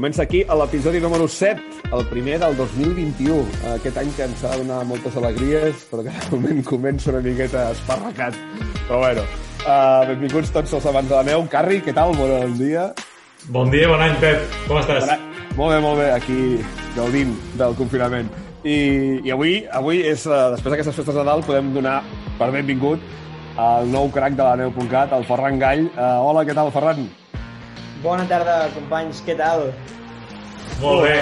comença aquí a l'episodi número 7, el primer del 2021. Uh, aquest any que ens ha de donar moltes alegries, però que de moment comença una miqueta esparracat. Però bueno, uh, benvinguts tots els amants de la neu. Carri, què tal? Bon dia. Bon dia, bon any, Pep. Com estàs? Bon any. Molt bé, molt bé, aquí gaudint del confinament. I, i avui, avui és, uh, després d'aquestes festes de Nadal, podem donar per benvingut al nou crac de la neu.cat, el Ferran Gall. Uh, hola, què tal, Ferran? Bona tarda, companys, què tal? Molt bé.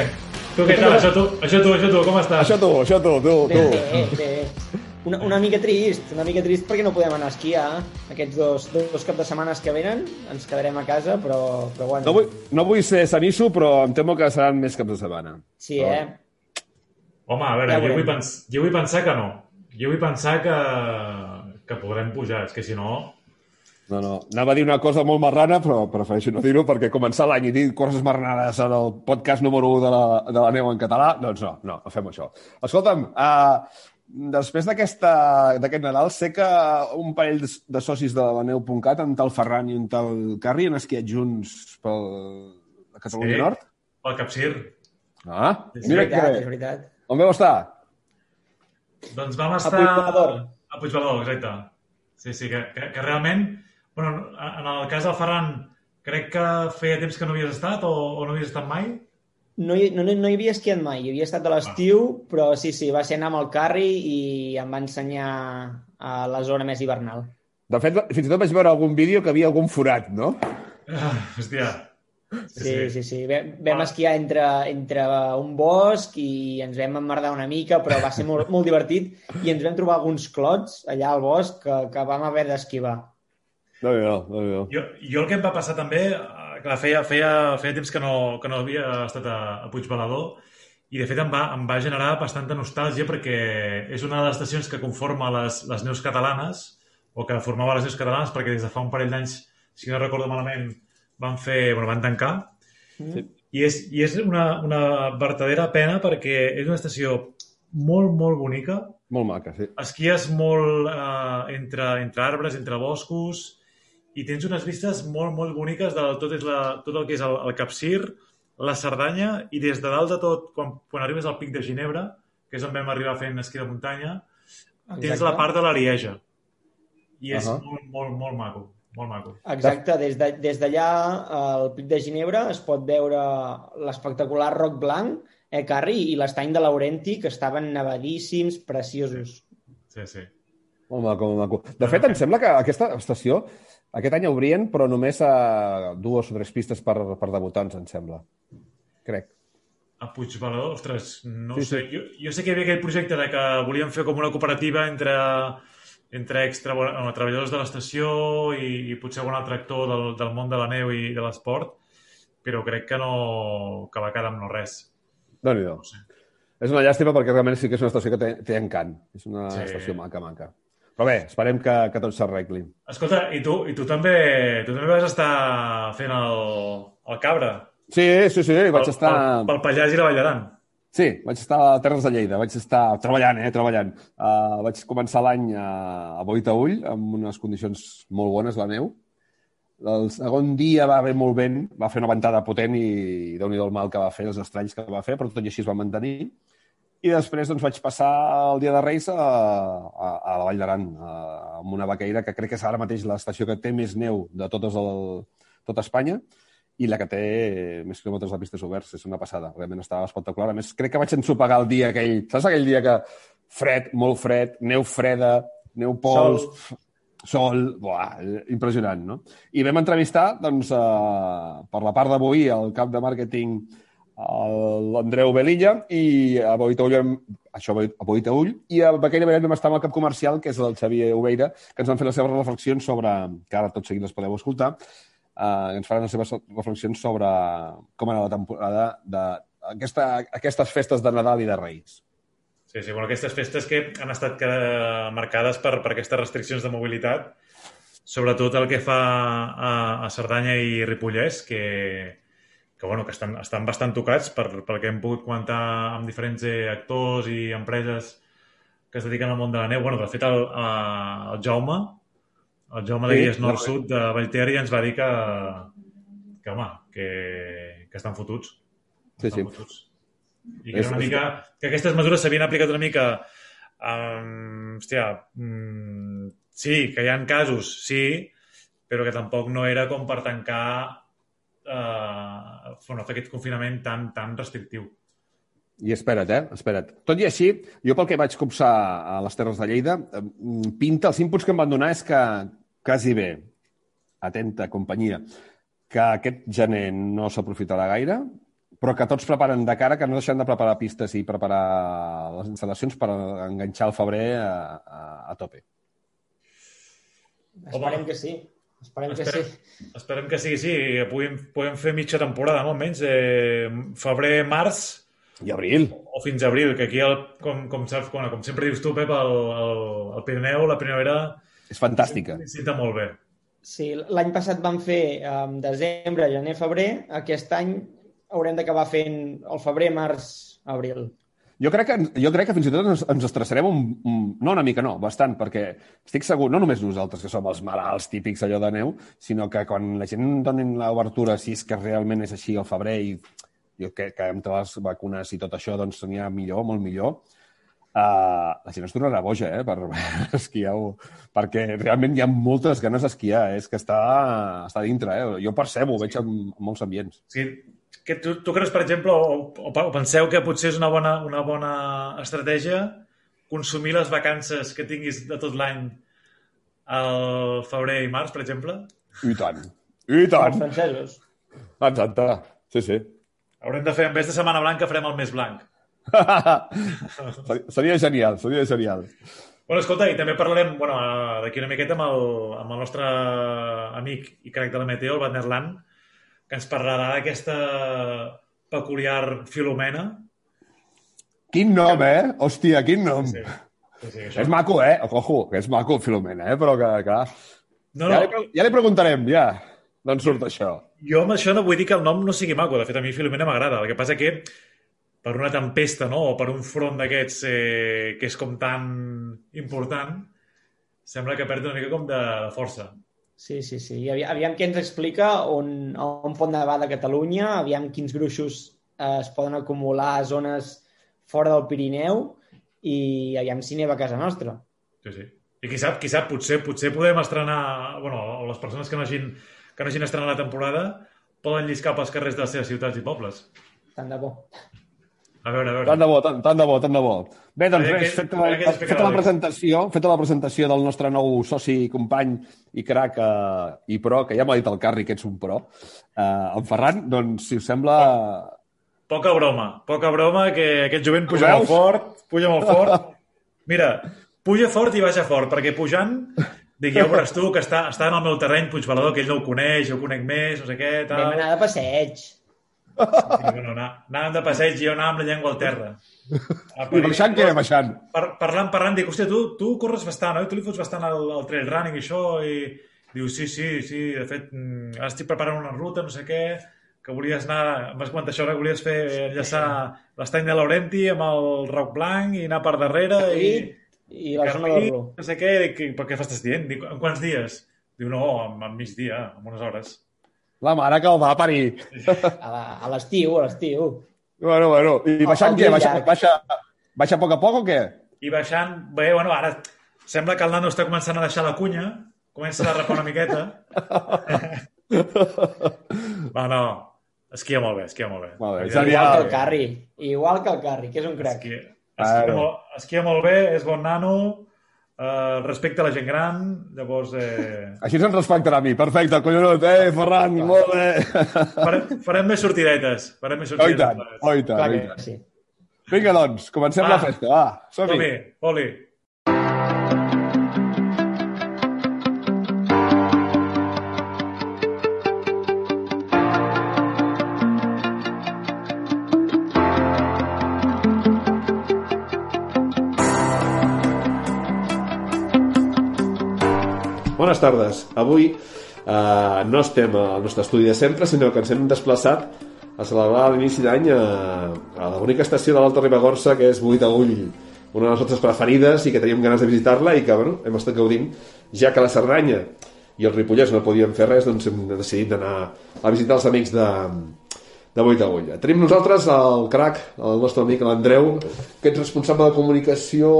Tu què tal? Això tu, això tu, això tu, com estàs? Això tu, això tu, tu, Bé, tu. bé, bé. Una, una mica trist, una mica trist perquè no podem anar a esquiar aquests dos, dos caps de setmanes que venen, ens quedarem a casa, però, però bueno. No vull, no vull ser sanisso, però em temo que seran més caps de setmana. Sí, eh? Home, a veure, Ja jo, vull pens jo vull pensar que no. Jo vull pensar que, que podrem pujar, és que si no... No, no. Anava a dir una cosa molt marrana, però prefereixo no dir-ho, perquè començar l'any i dir coses marranades en el podcast número 1 de la, de la neu en català, doncs no, no, no fem això. Escolta'm, uh, després d'aquesta- d'aquest Nadal, sé que un parell de, de socis de la neu.cat, un tal Ferran i un tal Carri, han esquiat junts pel a Catalunya Sí. Nord. El capcir. Ah, És mira veritat, que és veritat. On veu estar? Doncs vam estar... Puigbalador. A Puigbalador, exacte. Sí, sí, que, que, que realment... Bueno, en el cas del Ferran, crec que feia temps que no havies estat o, o no havies estat mai? No hi, no, no hi havia esquiat mai, hi havia estat a l'estiu, però sí, sí, va ser anar amb el carri i em va ensenyar a la zona més hivernal. De fet, fins i tot vaig veure algun vídeo que havia algun forat, no? Ah, hòstia. Sí, sí, sí. Vam, vam esquiar entre, entre un bosc i ens vam emmerdar una mica, però va ser molt, molt divertit i ens vam trobar alguns clots allà al bosc que, que vam haver d'esquivar. No, no, no, no. Jo, jo el que em va passar també, eh, clar, feia, feia, feia temps que no, que no havia estat a, a Puigbalador i de fet em va, em va generar bastanta nostàlgia perquè és una de les estacions que conforma les, les neus catalanes o que formava les neus catalanes perquè des de fa un parell d'anys, si no recordo malament, van fer, bueno, van tancar Sí. i és, i és una, una verdadera pena perquè és una estació molt, molt bonica Molt maca, sí. esquies molt eh, entre, entre arbres, entre boscos, i tens unes vistes molt, molt boniques de tot, és la, tot el que és el, el Capcir, la Cerdanya, i des de dalt de tot, quan, quan arribes al pic de Ginebra, que és on vam arribar fent esquí de muntanya, tens la part de l'Arieja. I és Ahà. molt, molt, molt maco. Molt maco. Exacte, des de- des d'allà, al Pic de Ginebra, es pot veure l'espectacular Roc Blanc, eh, Carri, i l'estany de Laurenti, que estaven nevadíssims, preciosos. Sí, sí. Molt maco, molt maco. De fet, em sembla que aquesta estació aquest any obrien, però només a dues o tres pistes per, per debutants, em sembla. Crec. A Puigbalador, ostres, no Sí, sé. sí. Jo, jo sé que hi havia aquell projecte de que volíem fer com una cooperativa entre, entre extra, bueno, treballadors de l'estació i, i potser algun altre actor del, del món de la neu i de l'esport, però crec que no que va quedar amb no res. déu nhi No sé. És una llàstima perquè realment sí que és una estació que té, té encant. És una Sí. estació maca, maca. Però bé, esperem que, que tot s'arregli. Escolta, i tu, i tu també tu també vas estar fent el, el cabra Sí, sí, sí, vaig pel, estar... pel, pel Pallars i la Vall d'Aran. Sí, vaig estar a Terres de Lleida, vaig estar treballant, eh, treballant. Uh, vaig començar l'any a, a Boitaüll, amb unes condicions molt bones, la neu. El segon dia va haver molt vent, va fer una ventada potent i déu nhi el mal que va fer, els estralls que va fer, però tot i així es va mantenir. I després doncs, vaig passar el dia de Reis a, a, a la Vall d'Aran, amb una vaqueira que crec que és ara mateix l'estació que té més neu de totes el, tot Espanya i la que té més quilòmetres de pistes oberts. És una passada, realment estava espectacular. A més, crec que vaig ensopegar el dia aquell... Saps aquell dia que fred, molt fred, neu freda, neu pols, sol, sol buah, impressionant, no? I vam entrevistar, doncs, eh, per la part d'avui, el cap de màrqueting l'Andreu Belilla i a Boitaull, vam- això a Boitaull, i a Baqueira Bellet vam estar amb el cap comercial, que és el Xavier Obeira, que ens van fer les seves reflexions sobre, que ara tot seguit les podeu escoltar, eh, ens faran les seves reflexions sobre com era la temporada de aquesta, festes de Nadal i de Reis. Sí, sí, bueno, aquestes festes que han estat marcades per, per aquestes restriccions de mobilitat, sobretot el que fa a, a Cerdanya i Ripollès, que, que, bueno, que estan, estan bastant tocats per, pel que hem pogut comentar amb diferents eh, actors i empreses que es dediquen al món de la neu. Bueno, de fet, el, eh, el Jaume, el Jaume de Sí, Guies Nord-Sud de Vallter ja ens va dir que, que home, que, que estan fotuts. Sí, estan sí. Fotuts. I que, és, una mica, que aquestes mesures s'havien aplicat una mica... Um, hòstia, um, sí, que hi ha casos, sí, però que tampoc no era com per tancar uh, bueno, fer aquest confinament tan, tan restrictiu. I espera't, eh? Espera't. Tot i així, jo pel que vaig copsar a les Terres de Lleida, pinta, els inputs que em van donar és que quasi bé, atenta companyia, que aquest gener no s'aprofitarà gaire, però que tots preparen de cara, que no deixen de preparar pistes i preparar les instal·lacions per enganxar el febrer a, a, a tope. Esperem que sí. Esperem que Esperem, sí. esperem que sigui que puguem, puguem fer mitja temporada, no? almenys eh, febrer, març I abril. o fins a abril, que aquí, el, com, com, saps, com, com sempre dius tu, Pep, el, el, el Pirineu, la primavera, És fantàstica. senta molt bé. Sí, l'any passat vam fer um, desembre, gener, febrer. Aquest any haurem d'acabar fent el febrer, març, abril. Jo crec, que, jo crec que fins i tot ens, ens estressarem un, un, no una mica, no, bastant, perquè estic segur, no només nosaltres, que som els malalts típics allò de neu, sinó que quan la gent donin l'obertura, si és que realment és així al febrer, i jo crec que amb totes les vacunes i tot això doncs n'hi ha millor, molt millor, Uh, la gent es tornarà boja, eh, per esquiar -ho. perquè realment hi ha moltes ganes d'esquiar, eh? és que està, està dintre, eh? jo percebo, ho veig en, en molts ambients. Sigui, que tu, tu creus, per exemple, o, o, o penseu que potser és una bona, una bona estratègia consumir les vacances que tinguis de tot l'any al febrer i març, per exemple? I tant, i Els tant. francesos. Exacte, sí, sí. Haurem de fer, en vez de Setmana Blanca, farem el mes blanc. seria genial, seria genial. Bueno, escolta, i també parlarem, bueno, eh, d'aquí una miqueta amb el, amb el nostre amic i crec de la Meteo, el Wagner Land, que ens parlarà d'aquesta peculiar Filomena. Quin nom, eh? Hòstia, quin nom. Sí, sí, sí això. És maco, eh? Ojo, que és maco, Filomena, eh? Però que, clar... No, Ja, no, li, pre- ja li preguntarem, ja, d'on surt això. jo amb això no vull dir que el nom no sigui maco. De fet, a mi Filomena m'agrada. El que passa que per una tempesta, no?, o per un front d'aquests eh, que és com tan important, sembla que perd una mica com de, de força. Sí, sí, sí. I aviam, aviam què ens explica on, on pot nevar de Catalunya, aviam quins gruixos eh, es poden acumular a zones fora del Pirineu i aviam si neva a casa nostra. Sí, sí. I qui sap, qui sap, potser, potser podem estrenar... bueno, les persones que no hagin, que no hagin estrenat la temporada poden lliscar pels carrers de les seves ciutats i pobles. Tant de bo. A veure, a veure. Tant de bo, tant, tant de bo, tant de bo. Bé, doncs A veure res, a ens explica feta la presentació, feta la presentació del nostre nou soci, company i crac eh, i pro, que ja m'ha dit el Carri que ets un pro, eh, en Ferran, doncs, si us sembla... Poca broma, poca broma, que aquest jovent puja molt fort, puja molt fort. Mira, puja fort i baixa fort, perquè pujant, dic, ja ho veuràs tu, que està, està en el meu terreny Puigbalador, que ell no ho coneix, jo ho conec més, no sé què, Vam tal. anar de passeig. I, bueno, anar, anàvem de passeig i jo anava amb la llengua al terra. I baixant què? Baixant. par parlant, parlant, dic, hòstia, tu, tu corres bastant, oi? Tu li fots bastant al, al trail running i això, i diu, sí, sí, sí, de fet, mm, ara estic preparant una ruta, no sé què, que volies anar, em vas comentar això, que volies fer, enllaçar l'estany de Laurenti amb el Roc Blanc i anar per darrere i... I la zona d'Orlo. no sé què, dic, per què fas dient? Dic, en quants dies? Diu, no, en, en migdia, en unes hores. La mare que el va parir. A l'estiu, a l'estiu. Bueno, bueno. I baixant què? Baixa, baixa, baixa a poc a poc o què? I baixant, bé, bueno, ara sembla que el nano està començant a deixar la cunya, comença a derrapar una miqueta. Va, no, esquia molt bé, esquia molt bé. Molt bé, Ja-. Igual que el Carri. Igual que el Carri, que és un crac. Esquia, esquia, molt, esquia molt bé, és bon nano, eh, respecta la gent gran, llavors eh, Així se'ns respectarà a mi. Perfecte, collonut. Eh, Ferran, molt bé. farem, farem més sortidetes. Farem més Oh, i sortidetes. tant, oh, i tant, Clar oh, i tant. sí. Vinga, doncs, comencem Va. la festa. Va, som-hi. Som-hi, Oli. Bones tardes. Avui eh, no estem al nostre estudi de sempre, sinó que ens hem desplaçat a celebrar l'inici d'any a, a la bonica estació de l'Alta Ribagorça, que és Buitagull, una de les nostres preferides i que teníem ganes de visitar-la i que bueno, hem estat gaudint, ja que la Cerdanya i el Ripollès no podíem fer res, doncs hem decidit d'anar a visitar els amics de, de Boita Agulla. Tenim nosaltres el crac, el nostre amic l'Andreu, que ets responsable de comunicació...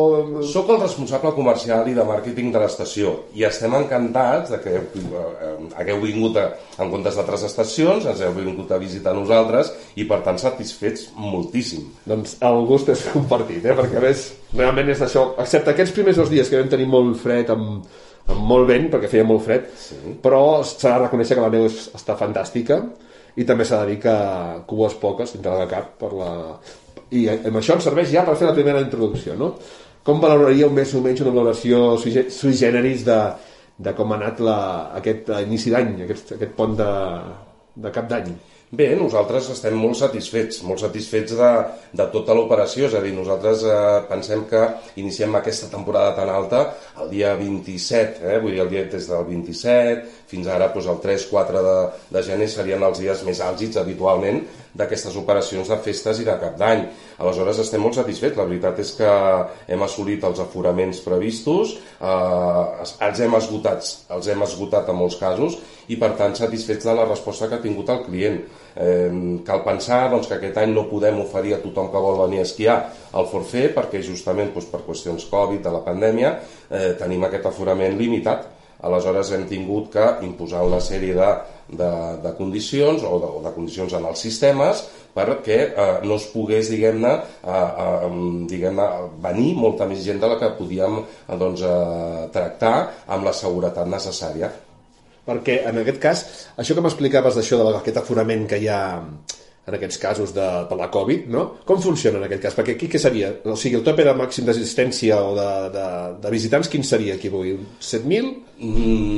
Soc el responsable comercial i de màrqueting de l'estació i estem encantats de que eh, hagueu vingut a, en comptes d'altres estacions, ens heu vingut a visitar nosaltres i per tant satisfets moltíssim. Doncs el gust és compartit, eh? perquè a més realment és això, excepte aquests primers dos dies que vam tenir molt fred amb, amb molt vent, perquè feia molt fred, sí. però s'ha de reconèixer que la neu està fantàstica i també s'ha de dir que cues poques dintre de cap per la... i amb això ens serveix ja per fer la primera introducció no? com valoraríeu més o menys una valoració sui generis de, de com ha anat la, aquest inici d'any aquest, aquest pont de, de cap d'any Bé, nosaltres estem molt satisfets, molt satisfets de, de tota l'operació, és a dir, nosaltres eh, pensem que iniciem aquesta temporada tan alta el dia 27, eh? vull dir, el dia des del 27 fins ara doncs, el 3-4 de, de gener serien els dies més àlgids habitualment d'aquestes operacions de festes i de cap d'any. Aleshores estem molt satisfets, la veritat és que hem assolit els aforaments previstos, eh, els hem esgotats, els hem esgotat en molts casos i per tant satisfets de la resposta que ha tingut el client. Eh, cal pensar doncs, que aquest any no podem oferir a tothom que vol venir a esquiar el forfait perquè justament doncs, per qüestions Covid, de la pandèmia, eh, tenim aquest aforament limitat aleshores hem tingut que imposar una sèrie de, de, de condicions o de, o de condicions en els sistemes perquè eh, no es pogués diguem-ne eh, eh, diguem venir molta més gent de la que podíem eh, doncs, eh, tractar amb la seguretat necessària. Perquè en aquest cas, això que m'explicaves d'això d'aquest aforament que hi ha en aquests casos de, per la Covid, no? Com funciona en aquest cas? Perquè aquí què seria? O sigui, el tope de màxim d'assistència o de, de, de visitants, quin seria aquí avui? 7.000?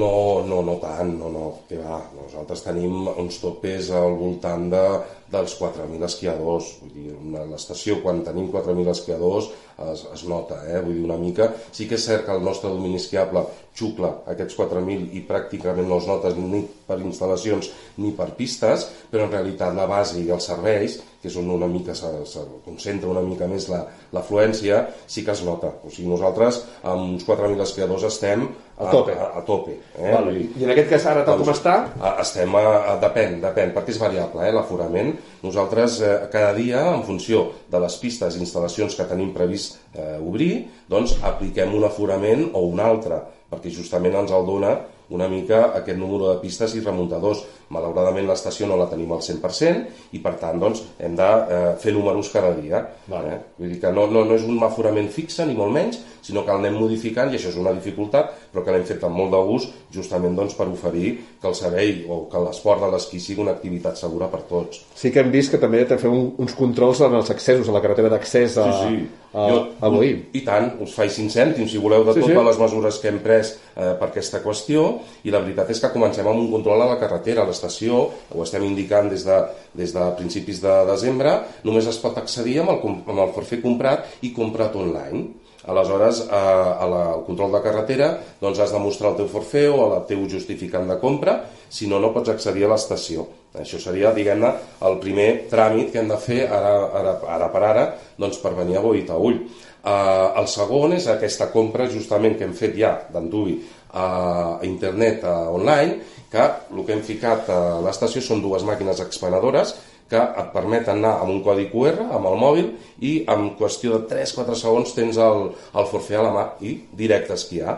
No, no, no tant, no, no, que va. Nosaltres tenim uns topes al voltant de, dels 4.000 esquiadors. Vull dir, l'estació, quan tenim 4.000 esquiadors, es, es nota, eh? Vull dir, una mica... Sí que és cert que el nostre domini esquiable xucla aquests 4.000 i pràcticament no es notes ni per instal·lacions ni per pistes, però en realitat la base i els serveis, que és on una mica se, se concentra una mica més l'afluència, la, sí que es nota. O sigui, nosaltres amb uns 4.000 esquiadors estem a, a tope. A, a tope eh? vale. I en aquest cas ara tal doncs, com està? A, estem a, a, depèn, depèn, perquè és variable eh, l'aforament. Nosaltres eh, cada dia, en funció de les pistes i instal·lacions que tenim previst eh, obrir, doncs apliquem un aforament o un altre perquè justament ens el dona una mica aquest número de pistes i remuntadors. Malauradament l'estació no la tenim al 100% i per tant doncs, hem de eh, fer números cada dia. Vale. Eh? Vull dir que no, no, no és un aforament fixe ni molt menys, sinó que el anem modificant i això és una dificultat, però que l'hem fet amb molt de gust justament doncs, per oferir que el servei o que l'esport de l'esquí sigui una activitat segura per tots. Sí que hem vist que també fem uns controls en els accessos, a la carretera d'accés a, sí, sí. a, jo, a Boí. I tant, us faig 5 cèntims si voleu de sí, totes sí. les mesures que hem pres eh, per aquesta qüestió i la veritat és que comencem amb un control a la carretera, a l'estació, ho estem indicant des de, des de principis de desembre, només es pot accedir amb el, amb el forfait comprat i comprat online. Aleshores, eh, a la, al control de carretera doncs has de mostrar el teu forfeu o el teu justificant de compra, si no, no pots accedir a l'estació. Això seria, diguem-ne, el primer tràmit que hem de fer ara, ara, ara per ara doncs, per venir a Boitaull. Eh, el segon és aquesta compra justament que hem fet ja d'Antubi a internet a online, que el que hem ficat a l'estació són dues màquines expenedores que et permeten anar amb un codi QR, amb el mòbil, i en qüestió de 3-4 segons tens el, el forfait a la mà i directe a esquiar.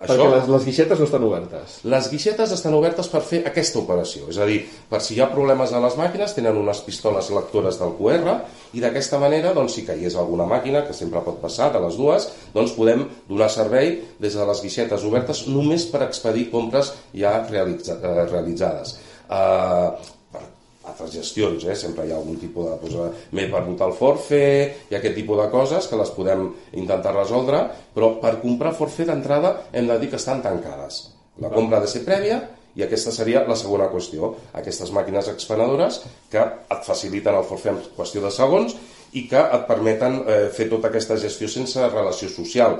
Això, Perquè les, les guixetes no estan obertes. Les guixetes estan obertes per fer aquesta operació, és a dir, per si hi ha problemes a les màquines, tenen unes pistoles lectores del QR i d'aquesta manera, doncs, si caigués alguna màquina, que sempre pot passar de les dues, doncs podem donar servei des de les guixetes obertes només per expedir compres ja realitza, eh, realitzades. Uh, altres gestions, eh? sempre hi ha algun tipus de... Doncs, m'he perdut el forfe i aquest tipus de coses que les podem intentar resoldre, però per comprar forfe d'entrada hem de dir que estan tancades. La compra ha de ser prèvia i aquesta seria la segona qüestió. Aquestes màquines expenedores que et faciliten el forfe en qüestió de segons i que et permeten eh, fer tota aquesta gestió sense relació social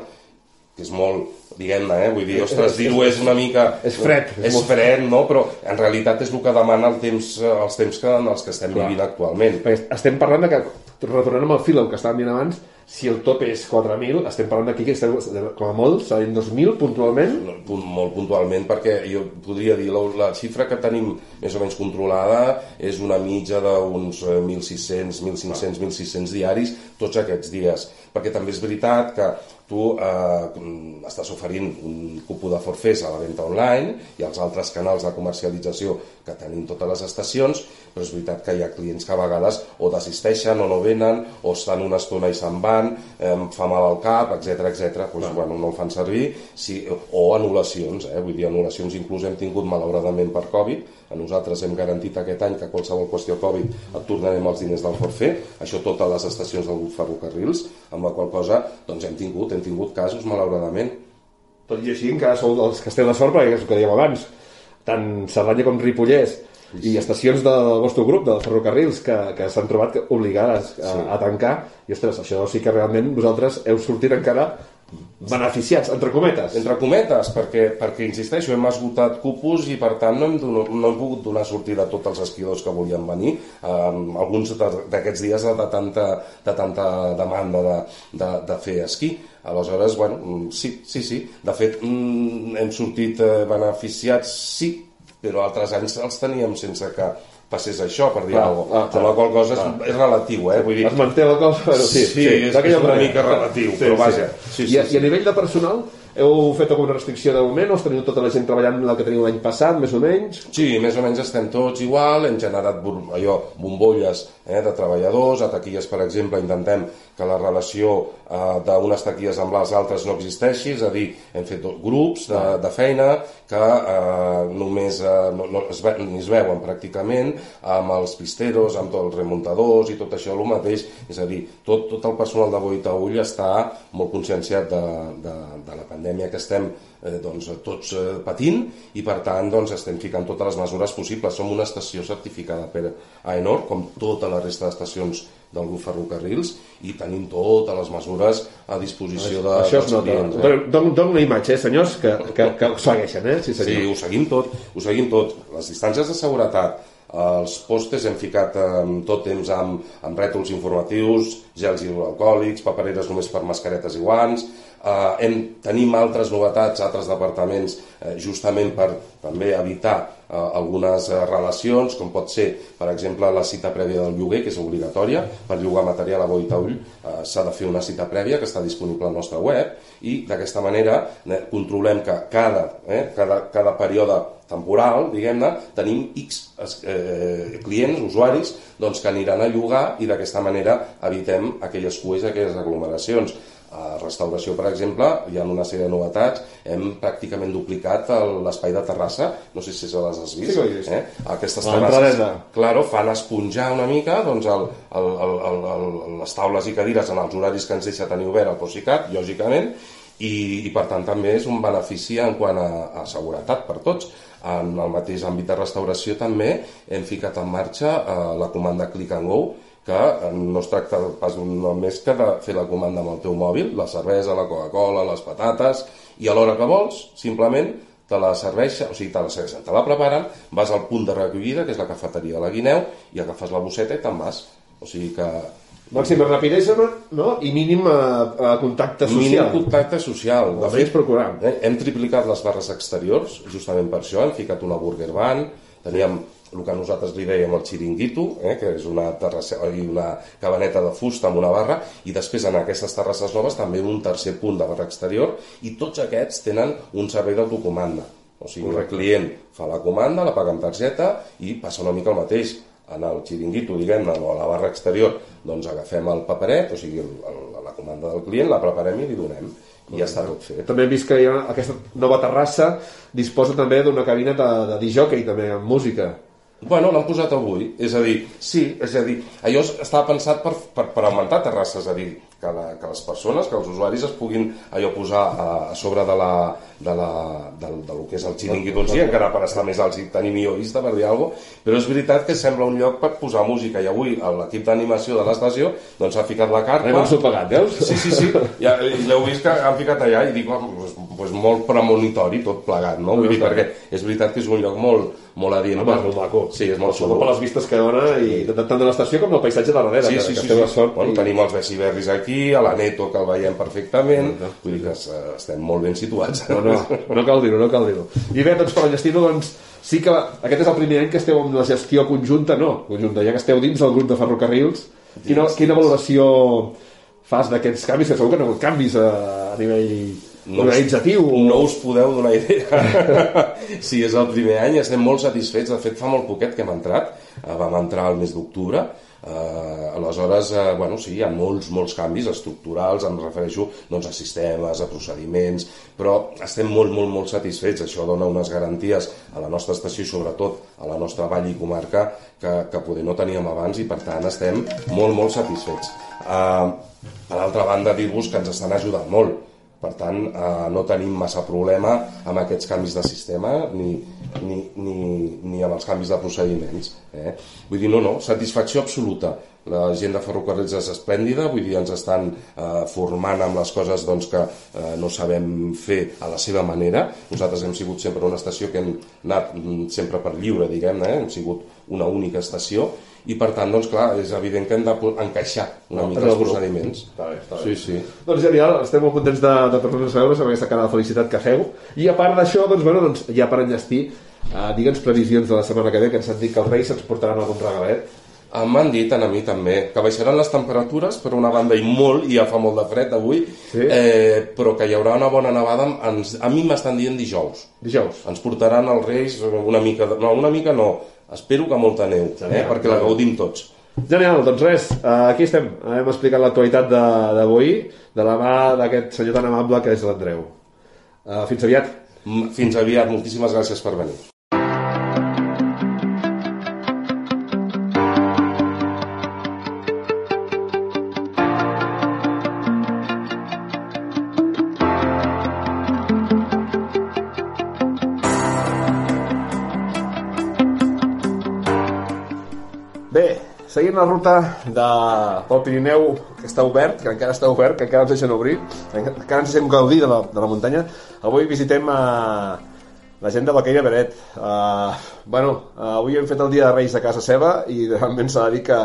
que és molt, diguem-ne, eh? vull dir, ostres, dir-ho és una mica... És fred. És, és molt... fred, no? Però en realitat és el que demana el temps, els temps que, en els que estem Clar. vivint actualment. Perquè estem parlant de que retornant amb el fil que estàvem dient abans, si el top és 4.000, estem parlant d'aquí que estem, com a molt, seran 2.000 puntualment? Molt puntualment, perquè jo podria dir, la, la xifra que tenim més o menys controlada és una mitja d'uns 1.600, 1.500, 1.600 diaris tots aquests dies. Perquè també és veritat que tu eh, estàs oferint un cupó de forfers a la venda online i als altres canals de comercialització que tenim totes les estacions, però és veritat que hi ha clients que a vegades o desisteixen o no venen, o estan una estona i se'n van, em fa mal al cap, etc etc. Doncs, bueno, no el fan servir, sí, o anul·lacions, eh? vull dir, anul·lacions inclús hem tingut malauradament per Covid, a nosaltres hem garantit aquest any que qualsevol qüestió Covid et tornarem els diners del forfet, això totes les estacions del grup ferrocarrils, amb la qual cosa doncs hem tingut, hem tingut casos malauradament. Tot i així encara sou els que esteu de sort perquè és el que dèiem abans, tant Cerdanya com Ripollès i estacions del vostre grup, dels ferrocarrils, que, que s'han trobat obligades a, sí. a tancar, i ostres, això sí que realment vosaltres heu sortit encara beneficiats, entre cometes. Entre cometes, perquè, perquè insisteixo, hem esgotat cupos i per tant no hem, donat, no hem pogut donar sortida a tots els esquiadors que volien venir. Um, alguns d'aquests dies de tanta, de tanta demanda de, de, de fer esquí. Aleshores, bueno, mm, sí, sí, sí. De fet, mm, hem sortit eh, beneficiats, sí, però altres anys els teníem sense que passés això, per dir alguna cosa. Ah, la qual cosa és, és relatiu, eh? Vull dir... Es manté la cosa, però sí. Sí, sí és, és una mica relatiu, sí, però vaja. Sí, sí, I, a, sí. I a nivell de personal, heu fet alguna restricció de moment o teniu tota la gent treballant el que teniu l'any passat, més o menys? Sí, més o menys estem tots igual, hem generat allò, bombolles eh, de treballadors, a taquilles, per exemple, intentem que la relació eh, d'unes taquilles amb les altres no existeixi, és a dir, hem fet grups de, de feina que eh, només eh, no, no, es, ve, ni es veuen pràcticament, amb els pisteros, amb tots els remuntadors i tot això el mateix, és a dir, tot, tot el personal de Boitaüll està molt conscienciat de, de, de la pandèmia que estem eh, doncs, tots eh, patint i per tant doncs, estem ficant totes les mesures possibles. Som una estació certificada per AENOR, com tota la resta d'estacions del grup Ferrocarrils i tenim totes les mesures a disposició de, Això dels clients. Eh? Don, don una imatge, eh, senyors, que, que, que ho segueixen, eh? Sí, senyor. sí, ho seguim tot, ho seguim tot. Les distàncies de seguretat, els postes hem ficat eh, tot temps amb, amb rètols informatius, gels hidroalcohòlics, papereres només per mascaretes i guants, eh, hem, tenim altres novetats, altres departaments, eh, justament per també evitar eh, algunes eh, relacions, com pot ser, per exemple, la cita prèvia del lloguer, que és obligatòria. Per llogar material a Boitaull eh, s'ha de fer una cita prèvia, que està disponible al nostre web, i d'aquesta manera eh, controlem que cada, eh, cada, cada període temporal, diguem-ne, tenim X eh, clients, usuaris, doncs, que aniran a llogar i d'aquesta manera evitem aquelles cues, aquelles aglomeracions. A restauració, per exemple, hi ha una sèrie de novetats. Hem pràcticament duplicat l'espai de terrassa. No sé si se les has vist. Sí vist. Eh? Aquestes terrasses, claro, fan esponjar una mica doncs, el, el, el, el, el, les taules i cadires en els horaris que ens deixa tenir obert el Procicat, lògicament, i, i per tant també és un benefici en quant a, a seguretat per tots. En el mateix àmbit de restauració també hem ficat en marxa eh, la comanda Click and Go, que eh, no es tracta pas només que de fer la comanda amb el teu mòbil, la cervesa, la Coca-Cola, les patates, i a l'hora que vols, simplement te la serveix, o sigui, te la serveixen, te la preparen, vas al punt de recollida, que és la cafeteria de la Guineu, i agafes la bosseta i te'n vas. O sigui que... Màxima rapidesa no? i mínim eh, eh, contacte social. Mínim contacte social. De fet, procurar. Eh, hem triplicat les barres exteriors, justament per això, hem ficat una burger van, teníem el que nosaltres li dèiem el xiringuito, eh, que és una, terrassa, una cabaneta de fusta amb una barra, i després en aquestes terrasses noves també un tercer punt de barra exterior, i tots aquests tenen un servei d'autocomanda. O sigui, Correcte. el client fa la comanda, la paga amb targeta i passa una mica el mateix. En el xiringuito, diguem-ne, o a la barra exterior, doncs agafem el paperet, o sigui, el, el, la comanda del client, la preparem i li donem i ja està tot fet. També hem vist que ha, aquesta nova terrassa disposa també d'una cabina de, de disjockey també amb música. Bueno, l'han posat avui. És a dir, sí, és a dir, allò estava pensat per, per, per augmentar terrasses, és a dir, que, la, que les persones, que els usuaris es puguin allò posar a, a sobre de la, de, la, de, de lo que és el xiringuito en si, encara per estar més alts i tenir millor vista, per dir alguna cosa, però és veritat que sembla un lloc per posar música, i avui l'equip d'animació de l'estació doncs ha ficat la carpa... Hem ensopegat, veus? Sí, sí, sí, ja, ja heu vist que han ficat allà i dic, pues, pues molt premonitori tot plegat, no? Vull dir, perquè és veritat que és un lloc molt, molt adient. Home, és maco. Sí, és molt xulo. Per les vistes que dona i tant de l'estació com del paisatge de darrere, sí, que, sí, que sí, esteu sí. a sort. Bueno, i... tenim els Bessiberris aquí, a la Neto, que el veiem perfectament, no, no. vull dir que estem molt ben situats. No, no, no cal dir-ho, no cal dir-ho. I bé, doncs per enllestir-ho, doncs, sí que aquest és el primer any que esteu amb la gestió conjunta, no, conjunta, ja que esteu dins del grup de ferrocarrils, quina, quina valoració fas d'aquests canvis, que segur que no hi ha hagut canvis a, a nivell no organitzatiu? Us, no us podeu donar idea. sí, és el primer any, estem molt satisfets, de fet fa molt poquet que hem entrat, eh, vam entrar al mes d'octubre, Uh, aleshores, uh, bueno, sí, hi ha molts, molts canvis estructurals, em refereixo doncs, a sistemes, a procediments, però estem molt, molt, molt satisfets. Això dona unes garanties a la nostra estació i sobretot a la nostra vall i comarca que, que poder no teníem abans i per tant estem molt, molt satisfets. Uh, per altra banda, dir-vos que ens estan ajudant molt. Per tant, eh, no tenim massa problema amb aquests canvis de sistema ni, ni, ni, ni amb els canvis de procediments. Eh? Vull dir, no, no, satisfacció absoluta. La gent de ferrocarrils és esplèndida, vull dir, ens estan eh, formant amb les coses doncs, que eh, no sabem fer a la seva manera. Nosaltres hem sigut sempre una estació que hem anat mm, sempre per lliure, diguem-ne, eh? hem sigut una única estació i per tant, doncs clar, és evident que hem d'encaixar una mica els procediments. Està bé, està bé. Sí, sí. Doncs genial, estem molt contents de, de tornar-nos a veure amb aquesta cara de felicitat que feu. I a part d'això, doncs, bueno, doncs, ja per enllestir, eh, digue'ns previsions de la setmana que ve, que ens han dit que els Reis ens portaran algun regalet. Ah, M'han dit a mi també que baixaran les temperatures per una banda i molt, i ja fa molt de fred avui, Sí. eh, però que hi haurà una bona nevada, ens, a mi m'estan dient dijous. Dijous. Ens portaran els Reis una mica, no, una mica no, espero que molta neu, eh, Genial. perquè la gaudim tots. Genial, doncs res, eh, aquí estem. Hem explicat l'actualitat de- d'avui, de la mà d'aquest senyor tan amable que és l'Andreu. Eh, fins aviat. M- Fins aviat, moltíssimes gràcies per venir. Seguint la ruta de, pel Pirineu, que està obert, que encara està obert, que encara ens deixen obrir, encara ens deixem gaudir de la, de la muntanya, avui visitem uh, la gent de Baqueira Beret. Uh, bueno, uh, avui hem fet el dia de Reis a casa seva i realment s'ha de dir que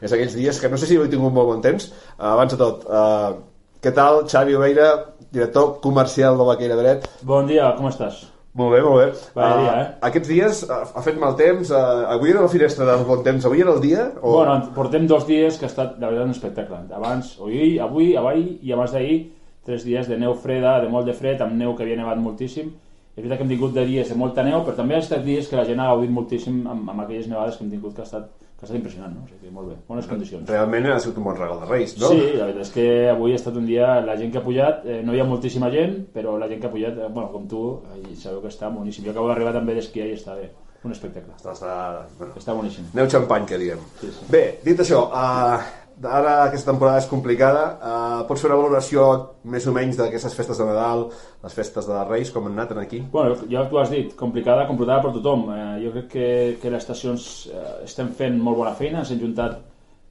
és aquells dies que no sé si heu tingut molt bon temps. Uh, abans de tot, uh, què tal, Xavi Oveira, director comercial de Baqueira Beret? Bon dia, com estàs? Molt bé, molt bé. Vaya dia, eh? Aquests dies uh, ha fet mal temps, uh, avui era la finestra del bon temps, avui era el dia? O... Bueno, portem dos dies que ha estat, la veritat, un espectacle. Abans, avui, avui, avui i abans d'ahir, tres dies de neu freda, de molt de fred, amb neu que havia nevat moltíssim. És veritat que hem tingut de dies de molta neu, però també ha estat dies que la gent ha gaudit moltíssim amb, amb aquelles nevades que hem tingut, que ha estat, que estat impressionant, no? O sigui molt bé, bones condicions. Realment ha sigut un bon regal de Reis, no? Sí, la veritat és que avui ha estat un dia, la gent que ha pujat, eh, no hi ha moltíssima gent, però la gent que ha pujat, eh, bueno, com tu, eh, sabeu que està boníssim. Jo acabo d'arribar també d'esquiar i està bé, un espectacle. Està, està, bueno, Està boníssim. Neu xampany, que diguem. Sí, sí. Bé, dit això, uh, ara aquesta temporada és complicada, uh, pots fer una valoració més o menys d'aquestes festes de Nadal, les festes de Reis, com han anat aquí? Bueno, ja tu has dit, complicada, complicada per tothom. Eh, jo crec que, que les estacions eh, estem fent molt bona feina, ens hem juntat,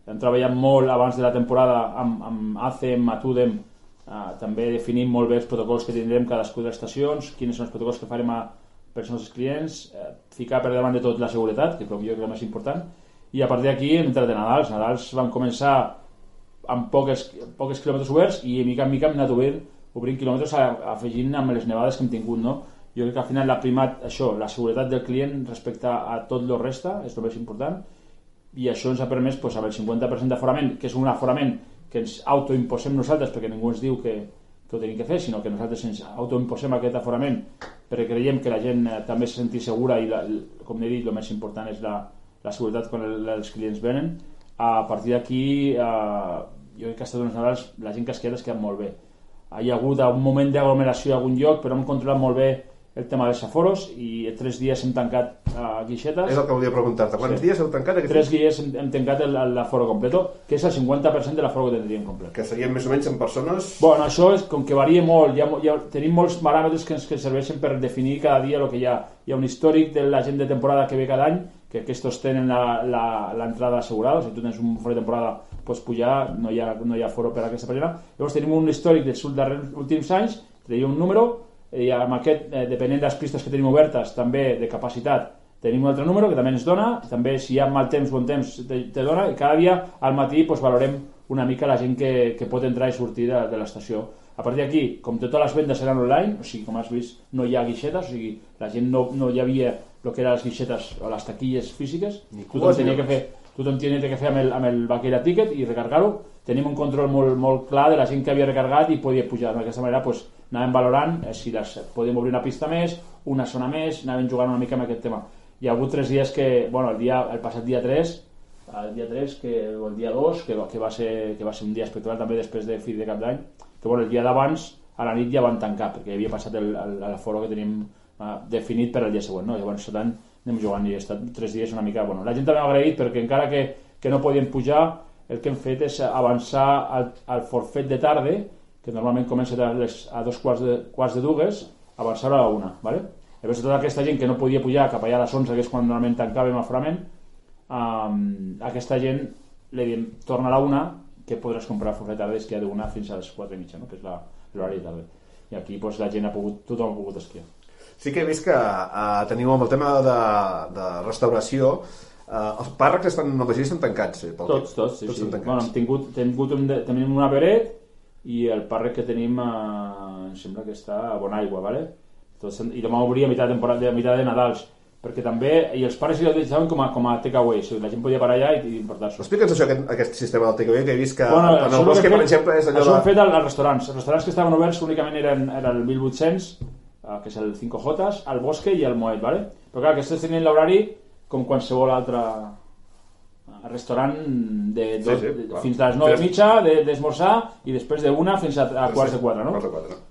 hem treballat molt abans de la temporada amb, amb ACEM, Atudem, eh, també definim molt bé els protocols que tindrem cadascú de les estacions, quins són els protocols que farem a, pels nostres clients, eh, ficar per davant de tot la seguretat, que és el jo crec el més important, i a partir d'aquí hem entrat en Nadals. Nadals van començar amb poques, poques quilòmetres oberts i mica en mica hem anat obrint, obrint quilòmetres a- afegint amb les nevades que hem tingut, no? Jo crec que al final l'ha primat això, la seguretat del client respecte a tot el resta, és el més important, i això ens ha permès pues, amb el 50% d'aforament, que és un aforament que ens autoimposem nosaltres perquè ningú ens diu que, que ho tenim que fer, sinó que nosaltres ens autoimposem aquest aforament perquè creiem que la gent eh, també se senti segura i, la, com he dit, el més important és la, la seguretat quan el, els clients venen. A partir d'aquí, eh, jo crec que ha estat uns Nadals, la gent que es queda es queda molt bé. Hi ha hagut un moment d'aglomeració a algun lloc, però hem controlat molt bé el tema dels aforos i tres dies hem tancat a uh, guixetes. És el que volia preguntar-te. Quants sí. dies heu tancat? Aquest tres dies hem, hem tancat l'aforo completo, que és el 50% de l'aforo que tindríem complet. Que serien més o menys en persones? Bueno, això és com que varia molt. Ja, ja tenim molts paràmetres que ens que serveixen per definir cada dia el que hi ha. Hi ha un històric de la gent de temporada que ve cada any, que aquests tenen l'entrada assegurada, si tu tens un fora de temporada pots pujar, no hi ha, no hi ha foro per a aquesta pàgina. Llavors tenim un històric dels últims anys, tenim un número, i amb aquest, eh, depenent de les pistes que tenim obertes, també de capacitat, tenim un altre número que també ens dona, també si hi ha mal temps, bon temps, te, te dona, i cada dia al matí pues, valorem una mica la gent que, que pot entrar i sortir de, de l'estació. A partir d'aquí, com totes les vendes seran online, o sigui, com has vist, no hi ha guixetes, o sigui, la gent no, no hi havia el que eren les guixetes o les taquilles físiques, Ni tothom tenia que fer tothom tenia que fer amb el, amb el Baquera Ticket i recargar-ho. Tenim un control molt, molt clar de la gent que havia recargat i podia pujar. D'aquesta manera pues, anàvem valorant eh, si les, podíem obrir una pista més, una zona més, anàvem jugant una mica amb aquest tema. Hi ha hagut tres dies que, bueno, el, dia, el passat dia 3, el dia 3 que, o el dia 2, que, que, va ser, que va ser un dia espectacular també després de fi de cap d'any, que bueno, el dia d'abans a la nit ja van tancar perquè havia passat el, el, el foro que tenim uh, definit per al dia següent. No? Llavors, tant, anem jugant i he estat tres dies una mica... Bueno, la gent també m'ha agraït perquè encara que, que no podien pujar, el que hem fet és avançar al, al forfet de tarda, que normalment comença a, les, a dos quarts de, quarts de dues, avançar a la una. ¿vale? Llavors, tota aquesta gent que no podia pujar cap allà a les 11, que és quan normalment tancàvem aforament, um, aquesta gent li diem, torna a la una, que podràs comprar forfet tarda que ha d'una fins a les 4 i mitja, no? que és l'horari de tarda. I aquí pues, la gent ha pogut, tothom ha pogut esquiar. Sí que he vist que uh, teniu amb el tema de, de restauració uh, els pàrrecs estan, no estan tancats eh, pel tots, tots, sí, tots sí. Bueno, hem tingut, tingut un, tenim una beret i el pàrrec que tenim uh, em sembla que està a Bonaigua vale? Tots, i demà obria a meitat de, temporada, a de Nadals perquè també, i els pares ja ho deixaven com a, com a takeaway, o sigui, la gent podia parar allà i, i emportar-s'ho. Explica'ns això, aquest, aquest sistema del takeaway, que he vist que bueno, en el bosc, per exemple, és allò això de... Ho fet als restaurants. Els restaurants que estaven oberts únicament eren, eren el 1800, Eh, que és el 5J, el Bosque i el Moet, ¿vale? però clar, aquests tenien l'horari com qualsevol altre eh, restaurant de, de, sí, sí, de fins a les 9 i mitja d'esmorzar de, i després de una fins a, a quarts de 4 no?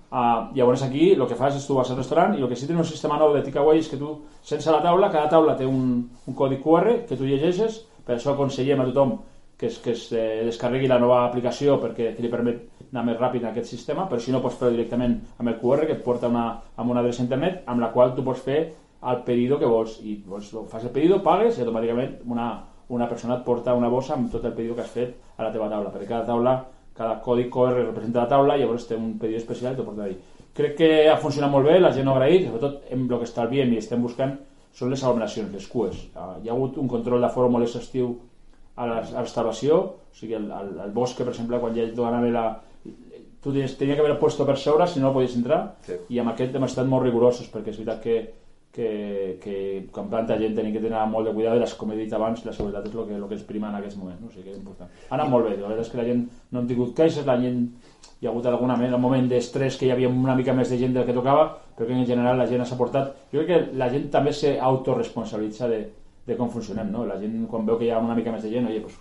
Uh, llavors aquí el que fas és tu vas al restaurant i el que sí tenen un sistema nou de takeaway és que tu sense la taula, cada taula té un, un codi QR que tu llegeixes. Per això aconsellem a tothom que es, que es eh, descarregui la nova aplicació perquè que li permet anar més ràpid en aquest sistema, però si no pots fer directament amb el QR que et porta una, amb una adreça internet amb la qual tu pots fer el pedido que vols. I vols, fas el pedido, pagues i automàticament una, una persona et porta una bossa amb tot el pedido que has fet a la teva taula, perquè cada taula cada codi QR representa la taula i llavors té un pedido especial i t'ho porta ahí. Crec que ha funcionat molt bé, la gent ho ha agraït, sobretot en el que estalviem i estem buscant són les aglomeracions, les cues. Ah, hi ha hagut un control de foro molt exhaustiu a la, restauració, o sigui, el, el, el bosc, per exemple, quan ja donava la, tu tenies, tenia que haver puesto per sobre si no podies entrar sí. i amb aquest hem estat molt rigorosos perquè és veritat que, que, que quan planta gent tenim que tenir molt de cuidado i les, com he dit abans la seguretat és el que, el que es prima en aquest moment no? o sigui que és important. ha anat molt bé, la veritat és que la gent no han tingut queixes, la gent hi ha hagut alguna un moment d'estrès que hi havia una mica més de gent del que tocava però que en general la gent s'ha portat jo crec que la gent també s'autoresponsabilitza de, de com funcionem, no? La gent quan veu que hi ha una mica més de gent, oye, pues,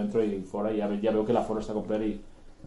entro i fora ja, ja veu que la fora està completa i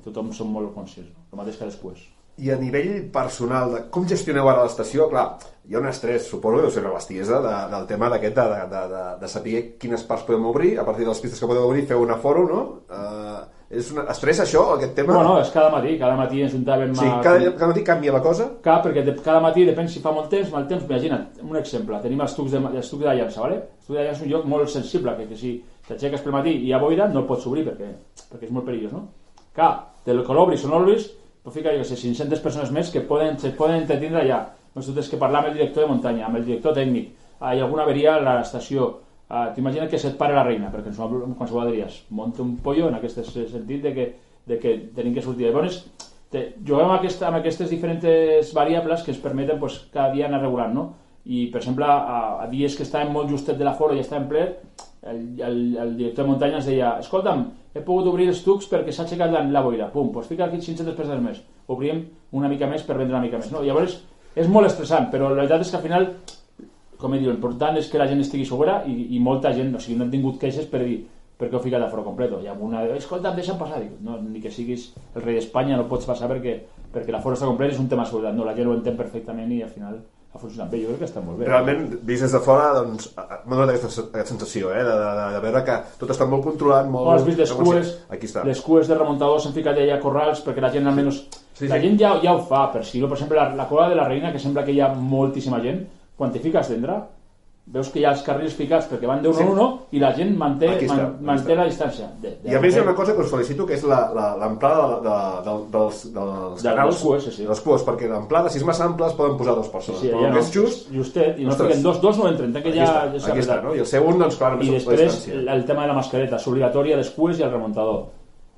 tothom som molt conscients, no? el mateix que després. I a nivell personal, de com gestioneu ara l'estació? Clar, hi ha un estrès, suposo deu ser una bestiesa, de, del tema d'aquest de, de, de, de saber quines parts podem obrir, a partir de les pistes que podeu obrir, feu un aforo, no? Uh, és una... Estrès això, aquest tema? Bueno, és cada matí, cada matí ens juntàvem... Sí, a... cada, cada matí canvia la cosa? Clar, perquè de, cada matí depèn si fa molt temps, mal temps, imagina't, un exemple, tenim els tucs de, els tucs de llança, ¿vale? Els tucs de llança és un lloc molt sensible, que, que si t'aixeques pel matí i hi ha boira no el pots obrir perquè, perquè és molt perillós, no? Clar, del que l'obris o no l'obris, però fica, jo sé, 500 persones més que poden, se poden entretindre allà. Tens que parlar amb el director de muntanya, amb el director tècnic, ah, hi ha alguna averia a l'estació, ah, t'imagina que se't pare la reina, perquè en qualsevol averies monta un pollo en aquest sentit de que, de que tenim que sortir. Llavors, te, juguem amb, aquesta, amb aquestes diferents variables que ens permeten pues, cada dia anar regulant, no? I, per exemple, a, a dies que estàvem molt justet de la fora i estàvem ple, el, el, el director de muntanya ens deia escolta'm, he pogut obrir els tucs perquè s'ha aixecat la, la boira, pum, doncs fica aquí 500 persones més, obrim una mica més per vendre una mica més, no? Llavors és molt estressant, però la veritat és que al final com he dit, l'important és que la gent estigui segura i, i molta gent, o sigui, no han tingut queixes per dir perquè ho ficat a foro completo. Hi ha una, escolta, em deixen passar. Dic, no, ni que siguis el rei d'Espanya no pots passar perquè, perquè la fora està completa és un tema de seguretat. No, la gent ho entén perfectament i al final ha funcionat bé, jo crec que està molt bé. Realment, vist des de fora, doncs, m'ha donat aquesta, aquesta sensació, eh, de, de, de, veure que tot està molt controlat, molt... Bueno, has vist les cues, Aquí està. les cues de remuntadors s'han ficat ja a corrals perquè la gent almenys... Sí, la sí. gent ja, ja ho fa, per si, per exemple, la, la cola de la reina, que sembla que hi ha moltíssima gent, quan te fiques dentro, veus que hi ha els carrils ficats perquè van d'un sí. en uno i la gent manté, està, man, manté la distància. De, de I a més hi ha una cosa que us felicito, que és l'amplada de, de, de, dels, dels de, canals, cues, sí, sí. dels cues, perquè l'amplada, si és massa ample, es poden posar dues persones. Sí, sí, però ja no, és just... Justet, i no fiquen dos, dos no entren, que ja, aquí està, ja aquí està, no? I el segon, doncs, clar, I després, el tema de la mascareta, és obligatòria les cues i el remuntador.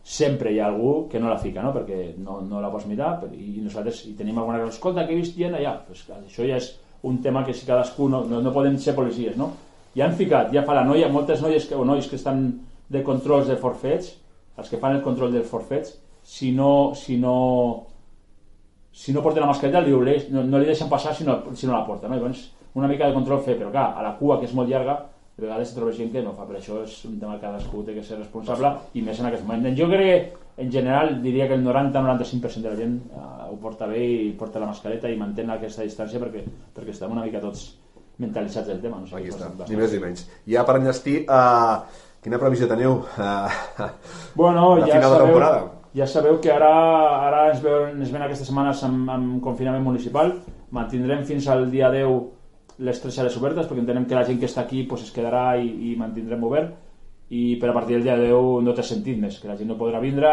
Sempre hi ha algú que no la fica, no? perquè no, no la pots mirar, i nosaltres i tenim alguna cosa, escolta, que he vist gent allà, pues, això ja és un tema que si cadascú no, no, no podem ser policies, no? ja han ficat, ja fa la noia, moltes noies que, o nois que estan de controls de forfets, els que fan el control dels forfets, si no, si no, si no porten la mascareta li no, no li deixen passar si no, si no la porta. No? Llavors, una mica de control fer, però clar, a la cua, que és molt llarga, de vegades troba gent que no fa, per això és un tema que cadascú té que ser responsable i més en aquest moment. Jo crec que en general diria que el 90-95% de la gent uh, ho porta bé i porta la mascareta i mantén aquesta distància perquè, perquè estem una mica tots mentalitzats del tema. No sé Aquí està, ni més ni menys. Ja per enllestir, uh, quina previsió teniu uh, bueno, de ja final sabeu, de temporada? Ja sabeu que ara, ara ens, veuen, ens ven aquestes setmanes amb, amb confinament municipal, mantindrem fins al dia 10 les tres sales obertes perquè entenem que la gent que està aquí pues, es quedarà i, i mantindrem obert i per a partir del dia 10 no té sentit més, que la gent no podrà vindre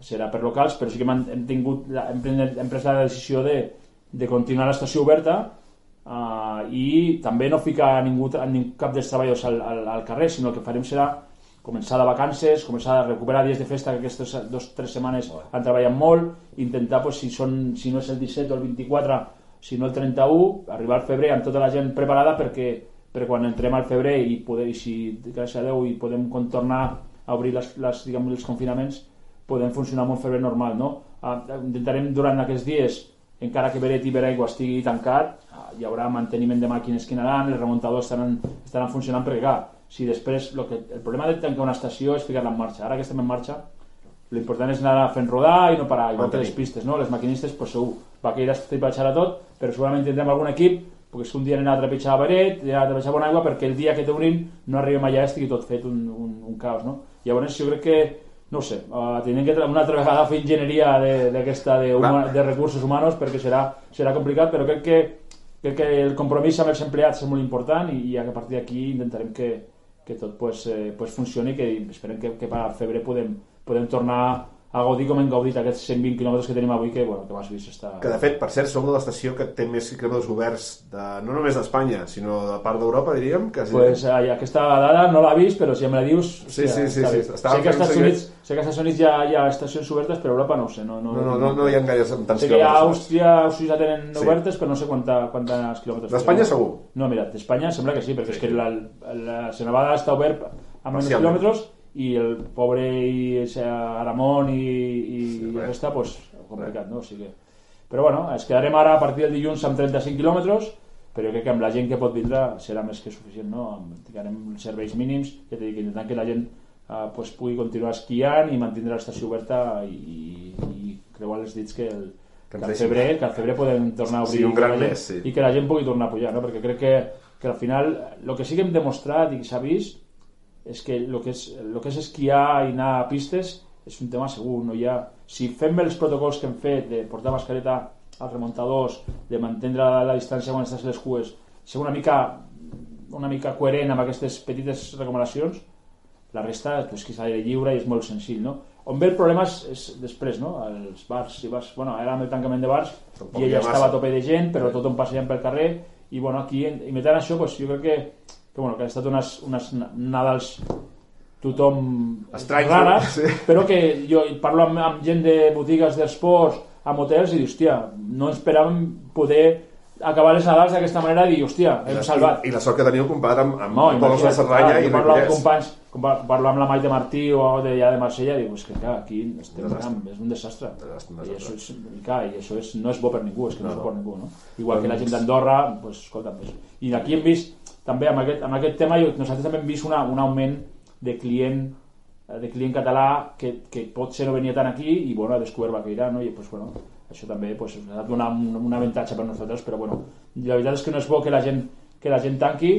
serà per locals, però sí que hem, hem, tingut, hem, hem pres la decisió de, de continuar l'estació oberta uh, i també no ficar ningú, ningú cap dels treballadors al, al, al carrer, sinó que farem serà començar de vacances, començar a recuperar dies de festa que aquestes dues o tres setmanes han treballat molt, intentar, pues, si, són, si no és el 17 o el 24, si no el 31, arribar al febrer amb tota la gent preparada perquè, perquè quan entrem al febrer i, poder, i si, gràcies a Déu, i podem tornar a obrir les, les, diguem, els confinaments, podem funcionar amb un febrer normal, no? Uh, intentarem durant aquests dies encara que Beret i Beraigua estigui tancat, hi haurà manteniment de màquines que anaran, els remuntadors estaran, estaran funcionant perquè, clar, si després lo que, el problema de tancar una estació és ficar-la en marxa. Ara que estem en marxa, l'important és anar fent rodar i no parar, igual que les pistes, no? Les maquinistes, pues, segur, va que iràs a tot, però segurament tindrem algun equip perquè un dia anem a trepitjar a Beret, anem a trepitjar a aigua perquè el dia que t'obrim no arribem allà i estigui tot fet un, un, un caos, no? Llavors jo crec que no sé, uh, tindrem que una altra vegada fer enginyeria d'aquesta de, de, de, de recursos humans perquè serà, serà complicat, però crec que, crec que el compromís amb els empleats és molt important i, i a partir d'aquí intentarem que, que tot pues, eh, pues funcioni i que esperem que, que per febrer podem, podem tornar a gaudir com hem gaudit aquests 120 quilòmetres que tenim avui que, bueno, que m'has vist està... Que de fet, per cert, som de l'estació que té més quilòmetres oberts de, no només d'Espanya, sinó de part d'Europa, diríem. Que pues, eh, aquesta dada no l'ha vist, però si ja me la dius... Sí, sí, sí. sí, sí. Sé, que Estats Units, sé que als Estats Units hi ha, hi ha estacions obertes, però a Europa no ho sé. No, no, no, no, no, no hi ha gaires amb tants sé que a Àustria, Àustria ja tenen sí. obertes, però no sé quanta, quantes quilòmetres. D'Espanya segur? No, mira, d'Espanya sembla que sí, perquè sí. és que la, la, la Senevada està obert a menys quilòmetres i el pobre i Aramón i, i, sí, i resta pues, complicat no? o sigui que... però bueno, es quedarem ara a partir del dilluns amb 35 quilòmetres però crec que amb la gent que pot vindre serà més que suficient no? ficarem serveis mínims ja dic, intentant que la gent uh, pues, pugui continuar esquiant i mantindre l'estació oberta i, i creuar els dits que el, que al febrer, que al febrer podem tornar a obrir sí, un gran mes, sí. i que la gent pugui tornar a pujar no? perquè crec que, que al final el que sí que hem demostrat i s'ha vist és que el que és, el que és esquiar i anar a pistes és un tema segur, no hi ha... Si fem els protocols que hem fet de portar mascareta als remuntadors, de mantenir la, la distància quan estàs a les cues, ser una mica, una mica coherent amb aquestes petites recomanacions, la resta pues, que és aire lliure i és molt senzill, no? On ve el problema és, és després, no? Els bars, si vas, bueno, ara amb el tancament de bars i ella estava a tope de gent, però tothom passejant pel carrer i bueno, aquí, imitant això, pues, jo crec que que, bueno, que han estat unes, unes Nadals tothom Estrany, rares, sí. però que jo parlo amb, amb gent de botigues d'esports, amb hotels, i dic, hòstia, no esperàvem poder acabar les Nadals d'aquesta manera i dir, hòstia, hem I, salvat. I, I la sort que teniu comparat amb, amb no, pobles de Cerdanya clar, i parlo amb companys, parlo amb la Maite Martí o de, ja de Marsella i dic, és que clar, aquí estem, és un desastre. desastre. I, això és, i, clar, i això és, no és bo per ningú, és que no, no és bo per ningú. No? Igual que la gent d'Andorra, pues, escolta, pues, i aquí hem vist també amb aquest, amb aquest tema nosaltres també hem vist una, un augment de client de client català que, que pot ser no venia tant aquí i bueno, ha descobert Baqueirà no? i pues, bueno, això també pues, ha de donar un, un avantatge per nosaltres, però bueno, la veritat és que no és bo que la gent, que la gent tanqui,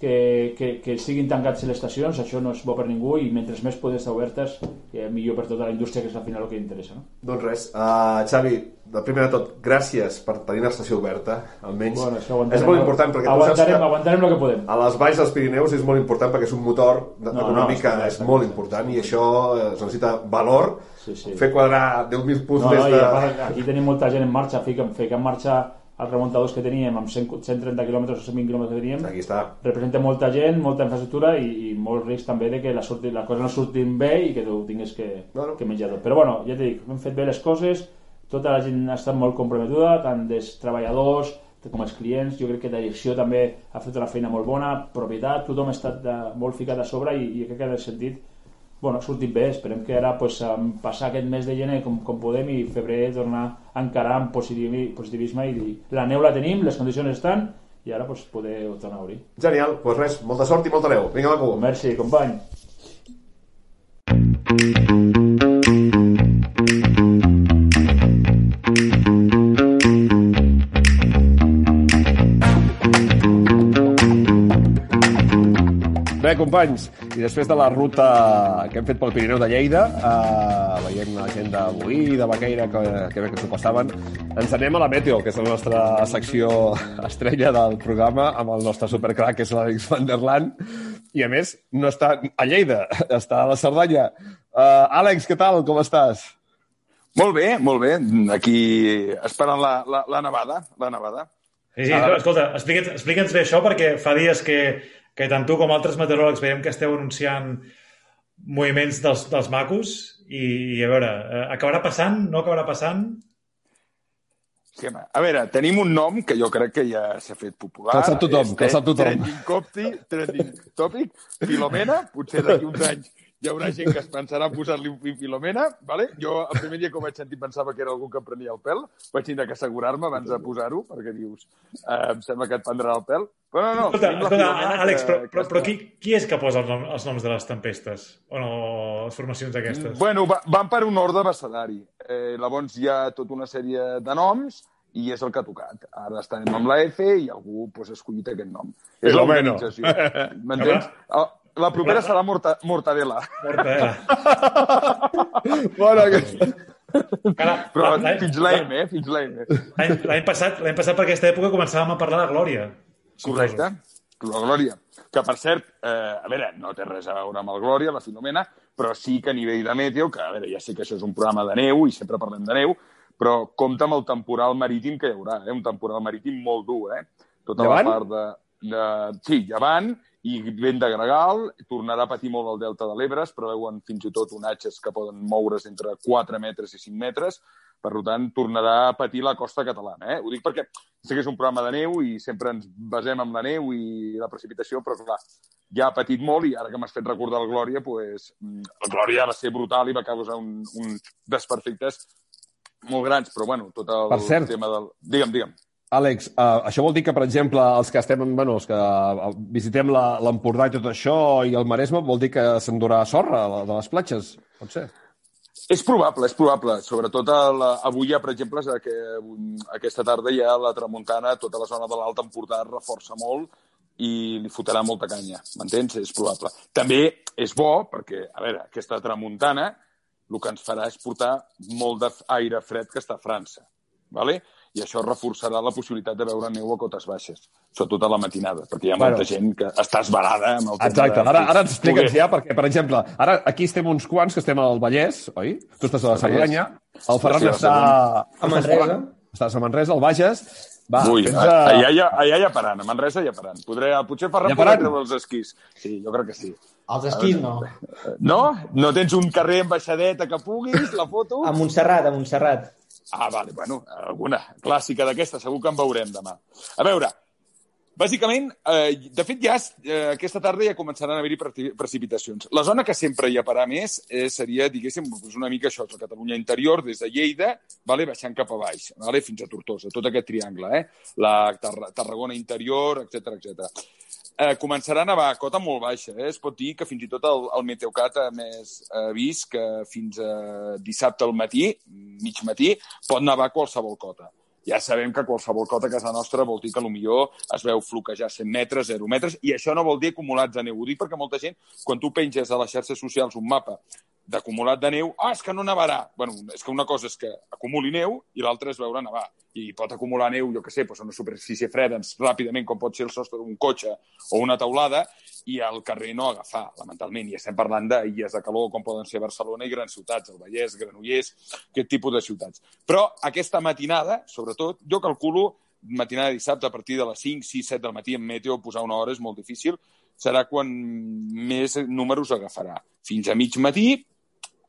que, que, que siguin tancats les estacions, això no és bo per ningú i mentre més podes estar obertes, eh, millor per tota la indústria, que és al final el que interessa. No? Doncs res, uh, Xavi, de primer de tot, gràcies per tenir l'estació oberta, almenys. Bueno, és molt important perquè aguantarem, que aguantarem el que podem. A les valls dels Pirineus és molt important perquè és un motor no, econòmic no, és, és molt important i això es necessita valor, sí, sí. fer quadrar 10.000 punts no, més de... Part, aquí tenim molta gent en marxa, fiquen, fiquen en marxa els remuntadors que teníem amb 100, 130 km o 120 km que teníem Aquí està. representa molta gent, molta infraestructura i, i molt risc també de que la, sorti, la cosa no surtin bé i que tu tinguis que, no, no. que menjar tot. Però bueno, ja t'he dit, hem fet bé les coses, tota la gent ha estat molt comprometuda, tant dels treballadors com els clients, jo crec que la direcció també ha fet una feina molt bona, propietat, tothom ha estat de, eh, molt ficat a sobre i, i crec que en el sentit bueno, ha sortit bé, esperem que ara pues, passar aquest mes de gener com, com podem i febrer tornar a encarar amb positivisme i dir, la neu la tenim, les condicions estan i ara pues, poder tornar a obrir. Genial, doncs pues res, molta sort i molta neu. Vinga, maco. Merci, company. Bé, companys, i després de la ruta que hem fet pel Pirineu de Lleida, eh, veient la gent de Boí, de Baqueira, que, que bé que s'ho passaven, ens anem a la Meteo, que és la nostra secció estrella del programa, amb el nostre supercrack, que és l'Àlex Van der Land, i a més no està a Lleida, està a la Cerdanya. Uh, Àlex, què tal? Com estàs? Molt bé, molt bé. Aquí esperant la, la, la nevada, la nevada. Sí, sí, ah, escolta, explica'ns explica bé això perquè fa dies que que tant tu com altres meteoròlegs veiem que esteu anunciant moviments dels, dels macos i, i a veure, eh, acabarà passant? No acabarà passant? Sí, home. A veure, tenim un nom que jo crec que ja s'ha fet popular. Que el sap tothom, que el sap tothom. Trending, copti, trending topic, Filomena, potser d'aquí uns anys hi haurà gent que es pensarà posar-li un Filomena, vale? Jo el primer dia que ho vaig sentir pensava que era algú que em prenia el pèl, vaig tindre que assegurar-me abans de posar-ho, perquè dius, eh, em sembla que et prendrà el pèl. Però no, no, escolta, escolta Àlex, que, però, però, però qui, qui és que posa els, nom, els noms de les tempestes? O no, les formacions aquestes? Bueno, va, van per un ordre abecedari. Eh, llavors hi ha tota una sèrie de noms i és el que ha tocat. Ara estarem amb la F i algú pues, ha escollit aquest nom. És l'organització. M'entens? La propera serà morta mortadela. Mortadela. bueno, aquesta... Però fins la M, eh? Fins la M. L'any passat, l'any passat per aquesta època començàvem a parlar de Glòria. Correcte. La Glòria. Que, per cert, eh, a veure, no té res a veure amb el Glòria, la Filomena, però sí que a nivell de meteo, que, a veure, ja sé que això és un programa de neu i sempre parlem de neu, però compta amb el temporal marítim que hi haurà, eh? un temporal marítim molt dur, eh? Tota llevant? la part de, de... Sí, llevant, i vent de gregal, tornarà a patir molt el delta de l'Ebre, es preveuen fins i tot onatges que poden moure's entre 4 metres i 5 metres, per tant, tornarà a patir la costa catalana. Eh? Ho dic perquè sé que és un programa de neu i sempre ens basem en la neu i la precipitació, però clar, ja ha patit molt i ara que m'has fet recordar el Glòria, pues, mm, el Glòria va ser brutal i va causar un, un desperfectes molt grans, però bueno, tot el per cert, tema del... Digue'm, digue'm. Àlex, uh, això vol dir que, per exemple, els que estem, bueno, els que uh, visitem l'Empordà i tot això i el Maresme, vol dir que s'endurà sorra de les platges? Pot ser? És probable, és probable. Sobretot el, avui ja, per exemple, que aquesta tarda ja la tramuntana, tota la zona de l'Alt Empordà reforça molt i li fotrà molta canya, m'entens? És probable. També és bo, perquè, a veure, aquesta tramuntana el que ens farà és portar molt d'aire fred que està a França. ¿vale? I això reforçarà la possibilitat de veure neu a cotes baixes, sobretot a la matinada, perquè hi ha molta bueno. gent que està esbarada amb el Exacte, ara, ara ens expliques ja, perquè, per exemple, ara aquí estem uns quants que estem al Vallès, oi? Tu estàs a la Cerdanya, el Ferran està... A Manresa. Estàs a Manresa, al Bages, va, Ui, a... allà, allà, allà hi ha parant, a Manresa hi ha parant. Podré, potser Ferran podrà treure els esquís. Sí, jo crec que sí. Els esquís no. No? No tens un carrer amb baixadeta que puguis, la foto? A Montserrat, a Montserrat. Ah, vale, bueno, alguna clàssica d'aquesta, segur que en veurem demà. A veure, bàsicament, eh, de fet, ja eh, aquesta tarda ja començaran a haver-hi precipitacions. La zona que sempre hi ha parar més eh, seria, diguéssim, una mica això, la Catalunya interior, des de Lleida, vale, baixant cap a baix, vale, fins a Tortosa, tot aquest triangle, eh? la Tar Tarragona interior, etc etc. eh, començarà a nevar a cota molt baixa. Eh? Es pot dir que fins i tot el, el Meteocat ha més vist que fins a dissabte al matí, mig matí, pot nevar qualsevol cota. Ja sabem que qualsevol cota a casa nostra vol dir que millor es veu floquejar 100 metres, 0 metres, i això no vol dir acumulats de neu. Ho dic perquè molta gent, quan tu penges a les xarxes socials un mapa d'acumulat de neu, ah, és que no nevarà. bueno, és que una cosa és que acumuli neu i l'altra és veure nevar. I pot acumular neu, jo que sé, doncs una superfície freda ràpidament, com pot ser el sostre d'un cotxe o una taulada, i al carrer no agafar, lamentalment. I estem parlant d'illes de calor, com poden ser Barcelona i grans ciutats, el Vallès, Granollers, aquest tipus de ciutats. Però aquesta matinada, sobretot, jo calculo matinada de dissabte a partir de les 5, 6, 7 del matí en meteo, posar una hora és molt difícil, serà quan més números agafarà. Fins a mig matí,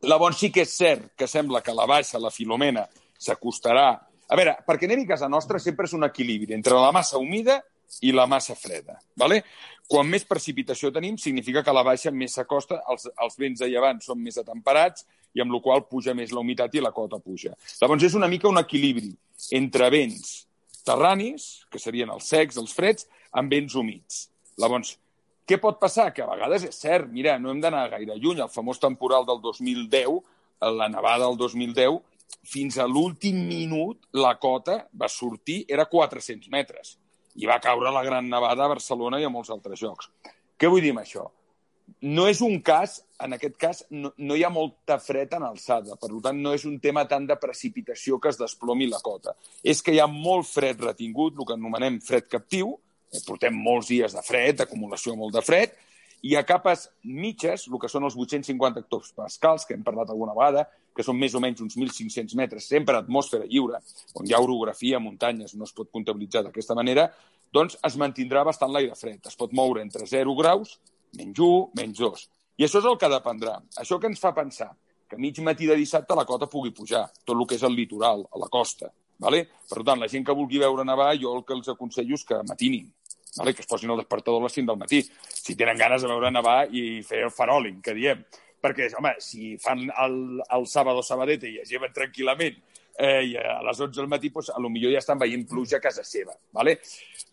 Llavors sí que és cert que sembla que la baixa, la Filomena, s'acostarà... A veure, perquè anem a casa nostra sempre és un equilibri entre la massa humida i la massa freda. ¿vale? Quan més precipitació tenim, significa que la baixa més s'acosta, els, els vents de llevant són més atemperats i amb la qual puja més la humitat i la cota puja. Llavors és una mica un equilibri entre vents terranis, que serien els secs, els freds, amb vents humits. Llavors, què pot passar? Que a vegades és cert, mira, no hem d'anar gaire lluny. El famós temporal del 2010, la nevada del 2010, fins a l'últim minut la cota va sortir, era 400 metres. I va caure la gran nevada a Barcelona i a molts altres llocs. Què vull dir amb això? No és un cas, en aquest cas, no, no hi ha molta fred en alçada. Per tant, no és un tema tant de precipitació que es desplomi la cota. És que hi ha molt fred retingut, el que anomenem fred captiu, portem molts dies de fred, d'acumulació molt de fred, i a capes mitges, el que són els 850 hectopascals, que hem parlat alguna vegada, que són més o menys uns 1.500 metres, sempre atmosfera lliure, on hi ha orografia, muntanyes, no es pot comptabilitzar d'aquesta manera, doncs es mantindrà bastant l'aire fred. Es pot moure entre 0 graus, menys 1, menys 2. I això és el que dependrà. Això que ens fa pensar que mig matí de dissabte la cota pugui pujar, tot el que és el litoral, a la costa. Vale? Per tant, la gent que vulgui veure nevar, jo el que els aconsello és que matinin, vale? que es posin el despertador a les 5 del matí, si tenen ganes de veure nevar i fer el faròling, que diem. Perquè, home, si fan el, el sábado sabadete i es lleven tranquil·lament eh, i a les 11 del matí, pues, a lo millor ja estan veient pluja a casa seva, ¿vale?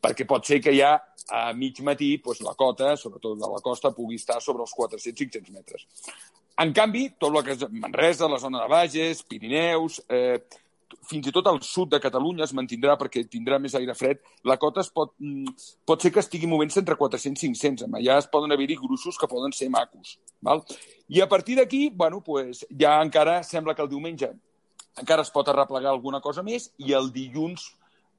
perquè pot ser que ja a mig matí pues, la cota, sobretot de la costa, pugui estar sobre els 400-500 metres. En canvi, tot el que és Manresa, la zona de Bages, Pirineus, eh, fins i tot al sud de Catalunya es mantindrà perquè tindrà més aire fred, la cota es pot, mm, pot ser que estigui movent-se entre 400 i 500. Allà es poden haver-hi gruixos que poden ser macos. Val? I a partir d'aquí, bueno, pues, ja encara sembla que el diumenge encara es pot arreplegar alguna cosa més i el dilluns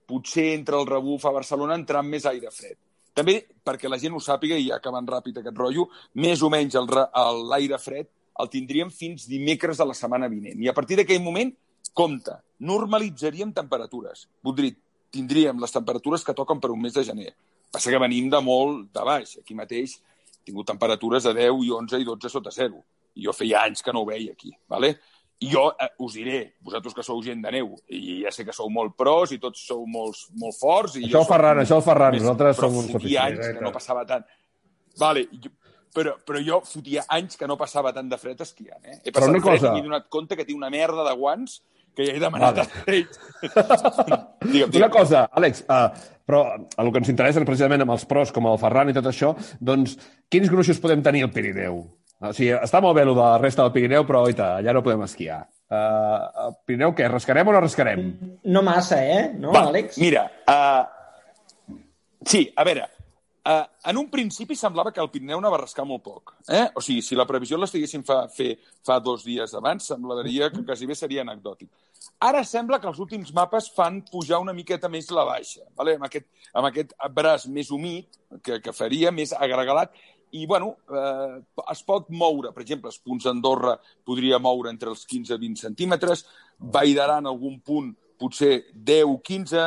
potser entre el rebuf a Barcelona entrant més aire fred. També, perquè la gent ho sàpiga, i acabant ràpid aquest rotllo, més o menys l'aire fred el tindríem fins dimecres de la setmana vinent. I a partir d'aquell moment Compte, normalitzaríem temperatures. Voldria, tindríem les temperatures que toquen per un mes de gener. Passa que venim de molt de baix. Aquí mateix he tingut temperatures de 10 i 11 i 12 sota zero. I jo feia anys que no ho veia aquí. ¿vale? I jo eh, us diré, vosaltres que sou gent de neu, i ja sé que sou molt pros i tots sou molt, molt forts... I això el Ferran, això el Ferran, més, nosaltres som uns sofisticats. anys que no passava tant. Vale, jo, però, però jo fotia anys que no passava tant de fred esquiant. Eh? He passat fred cosa... i m'he donat compte que tinc una merda de guants que ja he demanat vale. a ells. digue'm, digue'm. Una cosa, Àlex, uh, però el que ens interessa precisament amb els pros com el Ferran i tot això, doncs quins gruixos podem tenir al Pirineu? O sigui, està molt bé el de la resta del Pirineu, però oita, allà no podem esquiar. Uh, el Pirineu què? Rascarem o no rascarem? No massa, eh? No, Va, Àlex? Mira, uh, sí, a veure, Uh, en un principi semblava que el Pirineu anava a rascar molt poc. Eh? O sigui, si la previsió l'estiguéssim fa, fer fa dos dies abans, semblaria que quasi bé seria anecdòtic. Ara sembla que els últims mapes fan pujar una miqueta més la baixa, vale? amb, aquest, amb aquest braç més humit que, que faria, més agregalat, i bueno, eh, es pot moure, per exemple, els punts d'Andorra podria moure entre els 15 i 20 centímetres, Vaidarà en algun punt potser 10-15,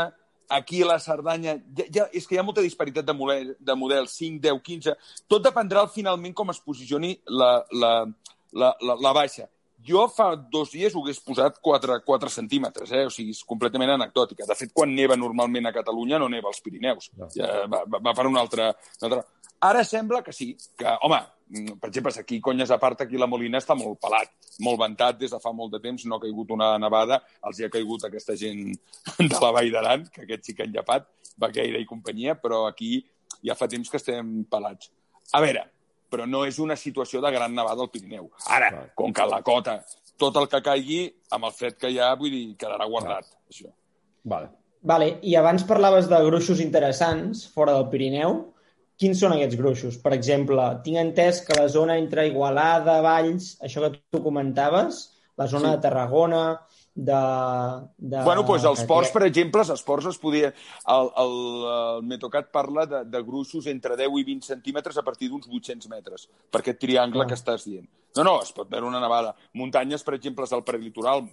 aquí a la Cerdanya, ja, ja, és que hi ha molta disparitat de model, de model 5, 10, 15... Tot dependrà finalment com es posicioni la, la, la, la, la baixa. Jo fa dos dies ho hagués posat 4, 4 centímetres, eh? o sigui, és completament anecdòtica. De fet, quan neva normalment a Catalunya no neva als Pirineus. No. Ja va, va per una altra, una altra... Ara sembla que sí, que, home, per exemple, aquí, conyes a part, aquí la Molina està molt pelat, molt ventat des de fa molt de temps, no ha caigut una nevada, els hi ha caigut aquesta gent de la Vall d'Aran, que aquest sí que han llepat, Baqueira i companyia, però aquí ja fa temps que estem pelats. A veure, però no és una situació de gran nevada al Pirineu. Ara, Clar. com que la cota, tot el que caigui, amb el fred que hi ha, vull dir, quedarà guardat, Clar. això. Vale. Vale, i abans parlaves de gruixos interessants fora del Pirineu. Quins són aquests gruixos? Per exemple, tinc entès que la zona entre Igualada, Valls, això que tu comentaves, la zona sí. de Tarragona, de... de... Bueno, doncs els ports, per exemple, els ports es podia... El, el, el Metocat parla de, de gruixos entre 10 i 20 centímetres a partir d'uns 800 metres, per aquest triangle ah. que estàs dient. No, no, es pot veure una nevada. Muntanyes, per exemple, del prelitoral,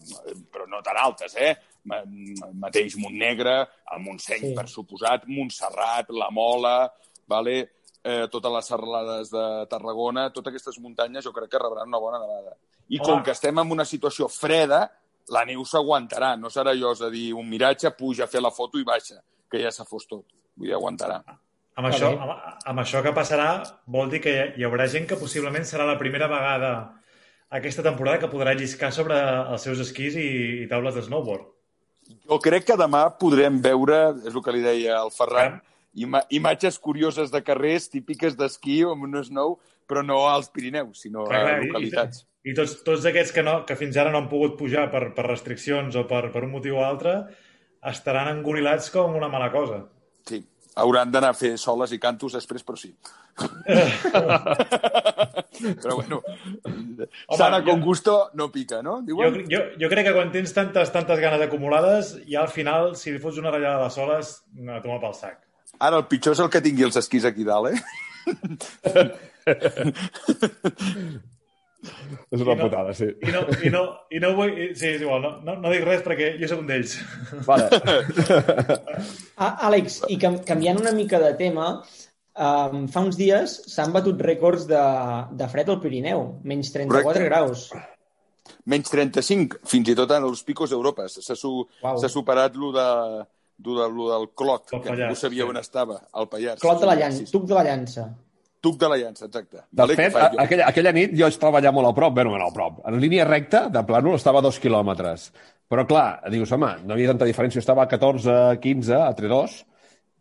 però no tan altes, eh? Mateix Montnegre, el Montseny, sí. per suposat, Montserrat, la Mola, vale? eh, totes les serralades de Tarragona, totes aquestes muntanyes jo crec que rebran una bona nevada. I com que estem en una situació freda, la neu s'aguantarà. No serà allò, és a dir, un miratge, puja a fer la foto i baixa, que ja s'ha fos tot. Vull dir, aguantarà. Amb això, amb, amb això que passarà vol dir que hi haurà gent que possiblement serà la primera vegada aquesta temporada que podrà lliscar sobre els seus esquís i, i taules de snowboard. Jo crec que demà podrem veure, és el que li deia el Ferran, ima imatges curioses de carrers típiques d'esquí o amb un snow, però no als Pirineus, sinó clar, a localitats. I, i tots, tots aquests que, no, que fins ara no han pogut pujar per, per restriccions o per, per un motiu o altre estaran engorilats com una mala cosa. Sí, hauran d'anar a fer soles i cantos després, però sí. però bueno, Home, sana con gusto no pica, no? Diuen? Jo, jo, jo crec que quan tens tantes, tantes ganes acumulades, ja al final, si li fots una ratllada de soles, a tomar pel sac. Ara, el pitjor és el que tingui els esquís aquí dalt, eh? és una no, putada, sí. I no, i no, i no vull... Sí, és igual, no, no, no dic res perquè jo soc un d'ells. Vale. Àlex, i canviant una mica de tema, um, fa uns dies s'han batut rècords de, de fred al Pirineu, menys 34 Correcte. graus. Menys 35, fins i tot en els picos d'Europa. S'ha su wow. superat lo de du de, del Clot, el que Pallars, ningú sabia sí. on estava, al Pallars. Clot de la Llança, sí. Tuc de la Llança. Tuc de la Llança, exacte. De vale, fet, a, aquella, aquella nit jo estava allà molt a prop, bé, no, a prop, en línia recta, de plànol, estava a dos quilòmetres. Però, clar, dius, home, no hi havia tanta diferència, estava a 14, 15, a 3, 2,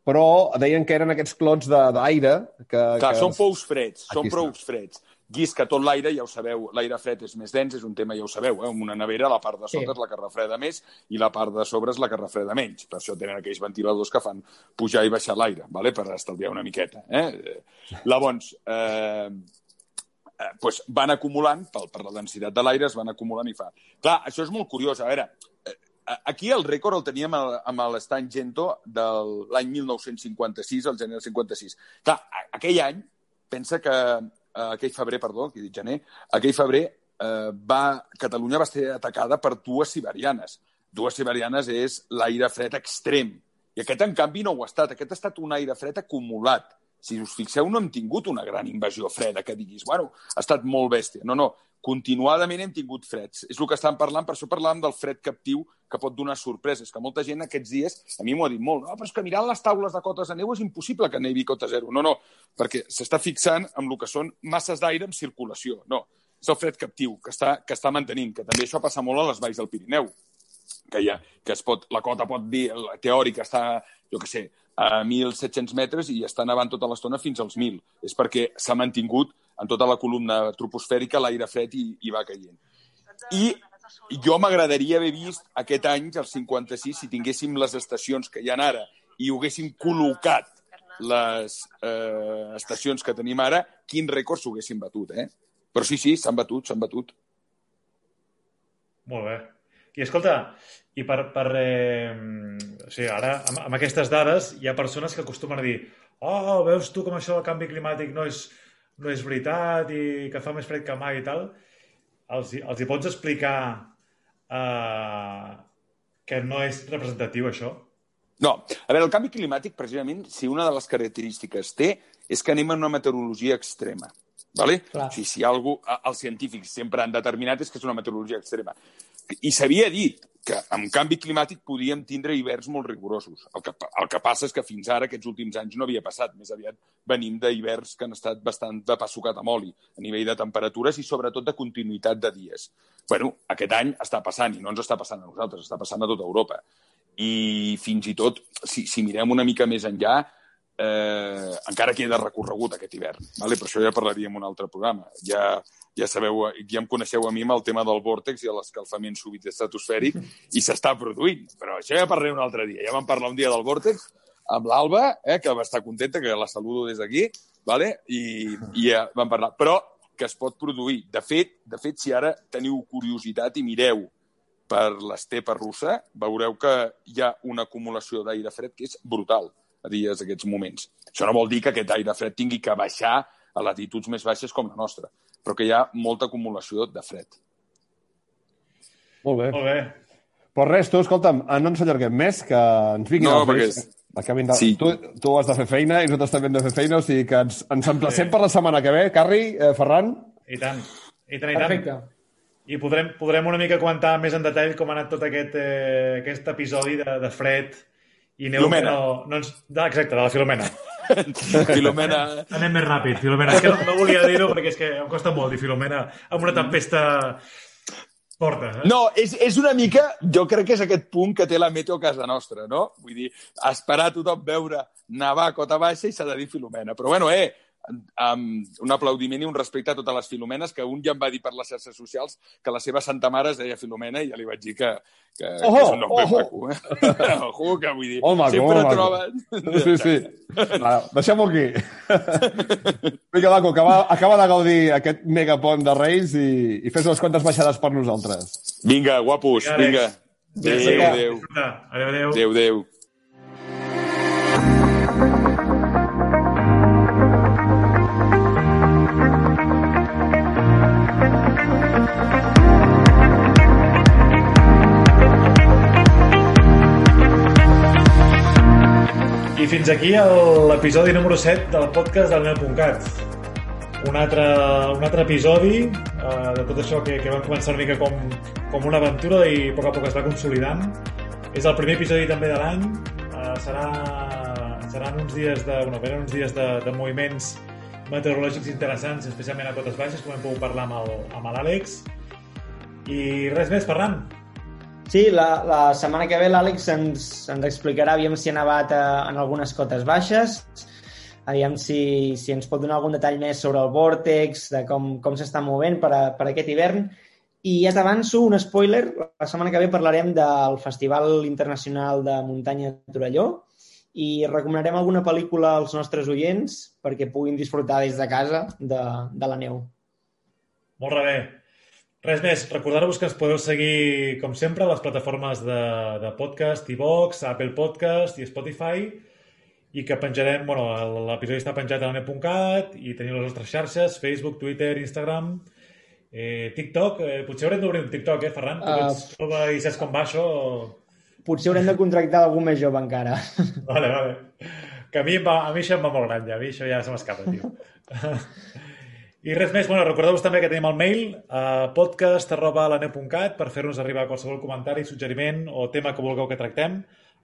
però deien que eren aquests clots d'aire... Que, clar, que... són pous freds, Aquí són prous freds llisca tot l'aire, ja ho sabeu, l'aire fred és més dens, és un tema, ja ho sabeu, eh? amb una nevera la part de sota sí. és la que refreda més i la part de sobre és la que refreda menys. Per això tenen aquells ventiladors que fan pujar i baixar l'aire, vale? per estalviar una miqueta. Eh? Llavors, eh, eh, pues van acumulant, per, per la densitat de l'aire, es van acumulant i fa... Clar, això és molt curiós. A veure, eh, aquí el rècord el teníem amb l'Estan Gento de l'any 1956, el gener del 56. Clar, aquell any, pensa que eh, aquell febrer, perdó, que he dit gener, aquell febrer eh, va, Catalunya va ser atacada per dues siberianes. Dues siberianes és l'aire fred extrem. I aquest, en canvi, no ho ha estat. Aquest ha estat un aire fred acumulat. Si us fixeu, no hem tingut una gran invasió freda que diguis, bueno, ha estat molt bèstia. No, no, continuadament hem tingut freds. És el que estan parlant, per això parlàvem del fred captiu que pot donar sorpreses, que molta gent aquests dies, a mi m'ho ha dit molt, no, però és que mirant les taules de cotes de neu és impossible que nevi cota zero. No, no, perquè s'està fixant en el que són masses d'aire en circulació. No, és el fred captiu que està, que està mantenint, que també això passa molt a les valls del Pirineu, que, ha, que es pot, la cota pot dir, la teòrica està, jo que sé, a 1.700 metres i està nevant tota l'estona fins als 1.000. És perquè s'ha mantingut en tota la columna troposfèrica l'aire fred i, i va caient. I jo m'agradaria haver vist aquest any, el 56, si tinguéssim les estacions que hi ha ara i ho haguéssim col·locat les eh, estacions que tenim ara, quin rècord s'ho haguessin batut, eh? Però sí, sí, s'han batut, s'han batut. Molt bé. I escolta, i per, per eh, o sigui, ara, amb, amb aquestes dades, hi ha persones que acostumen a dir oh, veus tu com això del canvi climàtic no és, no és veritat i que fa més fred que mai i tal els, els hi pots explicar uh, que no és representatiu, això? No. A veure, el canvi climàtic, precisament, si una de les característiques té, és que anem en una meteorologia extrema. Vale? Clar. O sigui, si algú, els científics sempre han determinat és que és una meteorologia extrema. I s'havia dit que amb canvi climàtic podíem tindre hiverns molt rigorosos. El que, el que passa és que fins ara, aquests últims anys, no havia passat. Més aviat venim d'hiverns que han estat bastant de pa sucat amb oli, a nivell de temperatures i sobretot de continuïtat de dies. bueno, aquest any està passant, i no ens està passant a nosaltres, està passant a tota Europa. I fins i tot, si, si mirem una mica més enllà, eh, encara queda recorregut aquest hivern. Vale? Per això ja parlaríem un altre programa. Ja, ja sabeu, ja em coneixeu a mi amb el tema del vòrtex i l'escalfament súbit estratosfèric i s'està produint. Però això ja parlaré un altre dia. Ja vam parlar un dia del vòrtex amb l'Alba, eh, que va estar contenta, que la saludo des d'aquí, vale? I, i ja vam parlar. Però que es pot produir. De fet, de fet, si ara teniu curiositat i mireu per l'estepa russa, veureu que hi ha una acumulació d'aire fred que és brutal a dies aquests moments. Això no vol dir que aquest aire fred tingui que baixar a latituds més baixes com la nostra, però que hi ha molta acumulació de fred. Molt bé. Molt bé. Però res, tu, escolta'm, eh, no ens allarguem més, que ens vinguin No, els perquè. Acabin de... Sí. Tu, tu has de fer feina i nosaltres també hem de fer feina, o sigui que ens, ens emplacem per la setmana que ve. Carri, eh, Ferran, I tant. I tant, i tant. Perfecte. I podrem, podrem una mica comentar més en detall com ha anat tot aquest, eh, aquest episodi de, de fred i neu. Filomena. No, no ens... exacte, de la Filomena. Filomena... Anem més ràpid, Filomena. És que no, no volia dir-ho perquè és que em costa molt dir Filomena amb una tempesta forta. Eh? No, és, és una mica... Jo crec que és aquest punt que té la meteo a casa nostra, no? Vull dir, esperar tothom veure nevar a cota baixa i s'ha de dir Filomena. Però bueno, eh, um, un aplaudiment i un respecte a totes les Filomenes, que un ja em va dir per les xarxes socials que la seva santa mare es deia Filomena i ja li vaig dir que, que, Ojo, que és un nom ben ojo. maco. Eh? ojo, que vull dir, Molt maco, sempre maco. trobes... Sí, sí. Deixem-ho aquí. Vinga, Maco, acaba, acaba de gaudir aquest megapont de Reis i, i fes unes quantes baixades per nosaltres. Vinga, guapos, Vinga, vinga. Adéu, adéu. Adéu, adéu. Adéu, adéu. Fins aquí l'episodi número 7 del podcast del Neo.cat. Un altre, un altre episodi uh, de tot això que, que vam començar una mica com, com una aventura i a poc a poc es va consolidant. És el primer episodi també de l'any. Uh, serà, seran uns dies de, bueno, venen uns dies de, de moviments meteorològics interessants, especialment a cotes baixes, com hem pogut parlar amb l'Àlex. I res més, Ferran. Sí, la, la setmana que ve l'Àlex ens, ens explicarà aviam si ha nevat a, en algunes cotes baixes, aviam si, si ens pot donar algun detall més sobre el vòrtex, de com, com s'està movent per, a, per aquest hivern. I ja t'avanço un spoiler, la setmana que ve parlarem del Festival Internacional de Muntanya de Torelló i recomanarem alguna pel·lícula als nostres oients perquè puguin disfrutar des de casa de, de la neu. Molt bé. Res més, recordar-vos que ens podeu seguir, com sempre, a les plataformes de, de podcast, iVox, Apple Podcast i Spotify, i que penjarem, bueno, l'episodi està penjat a net.cat i teniu les nostres xarxes, Facebook, Twitter, Instagram, eh, TikTok. Eh, potser haurem d'obrir un TikTok, eh, Ferran? Tu Uh, ets jove i saps com va això? O... Potser haurem de contractar algú més jove encara. Vale, vale. Que a mi, va, a mi això em va molt gran, ja. A mi això ja se m'escapa, tio. I res més, bueno, recordeu-vos també que tenim el mail a podcast.laneu.cat per fer-nos arribar qualsevol comentari, suggeriment o tema que vulgueu que tractem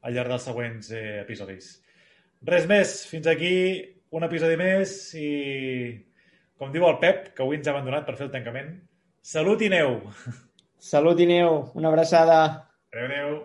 al llarg dels següents eh, episodis. Res més, fins aquí un episodi més i, com diu el Pep, que avui ens ha abandonat per fer el tancament, salut i neu! Salut i neu, una abraçada. Adéu, adéu!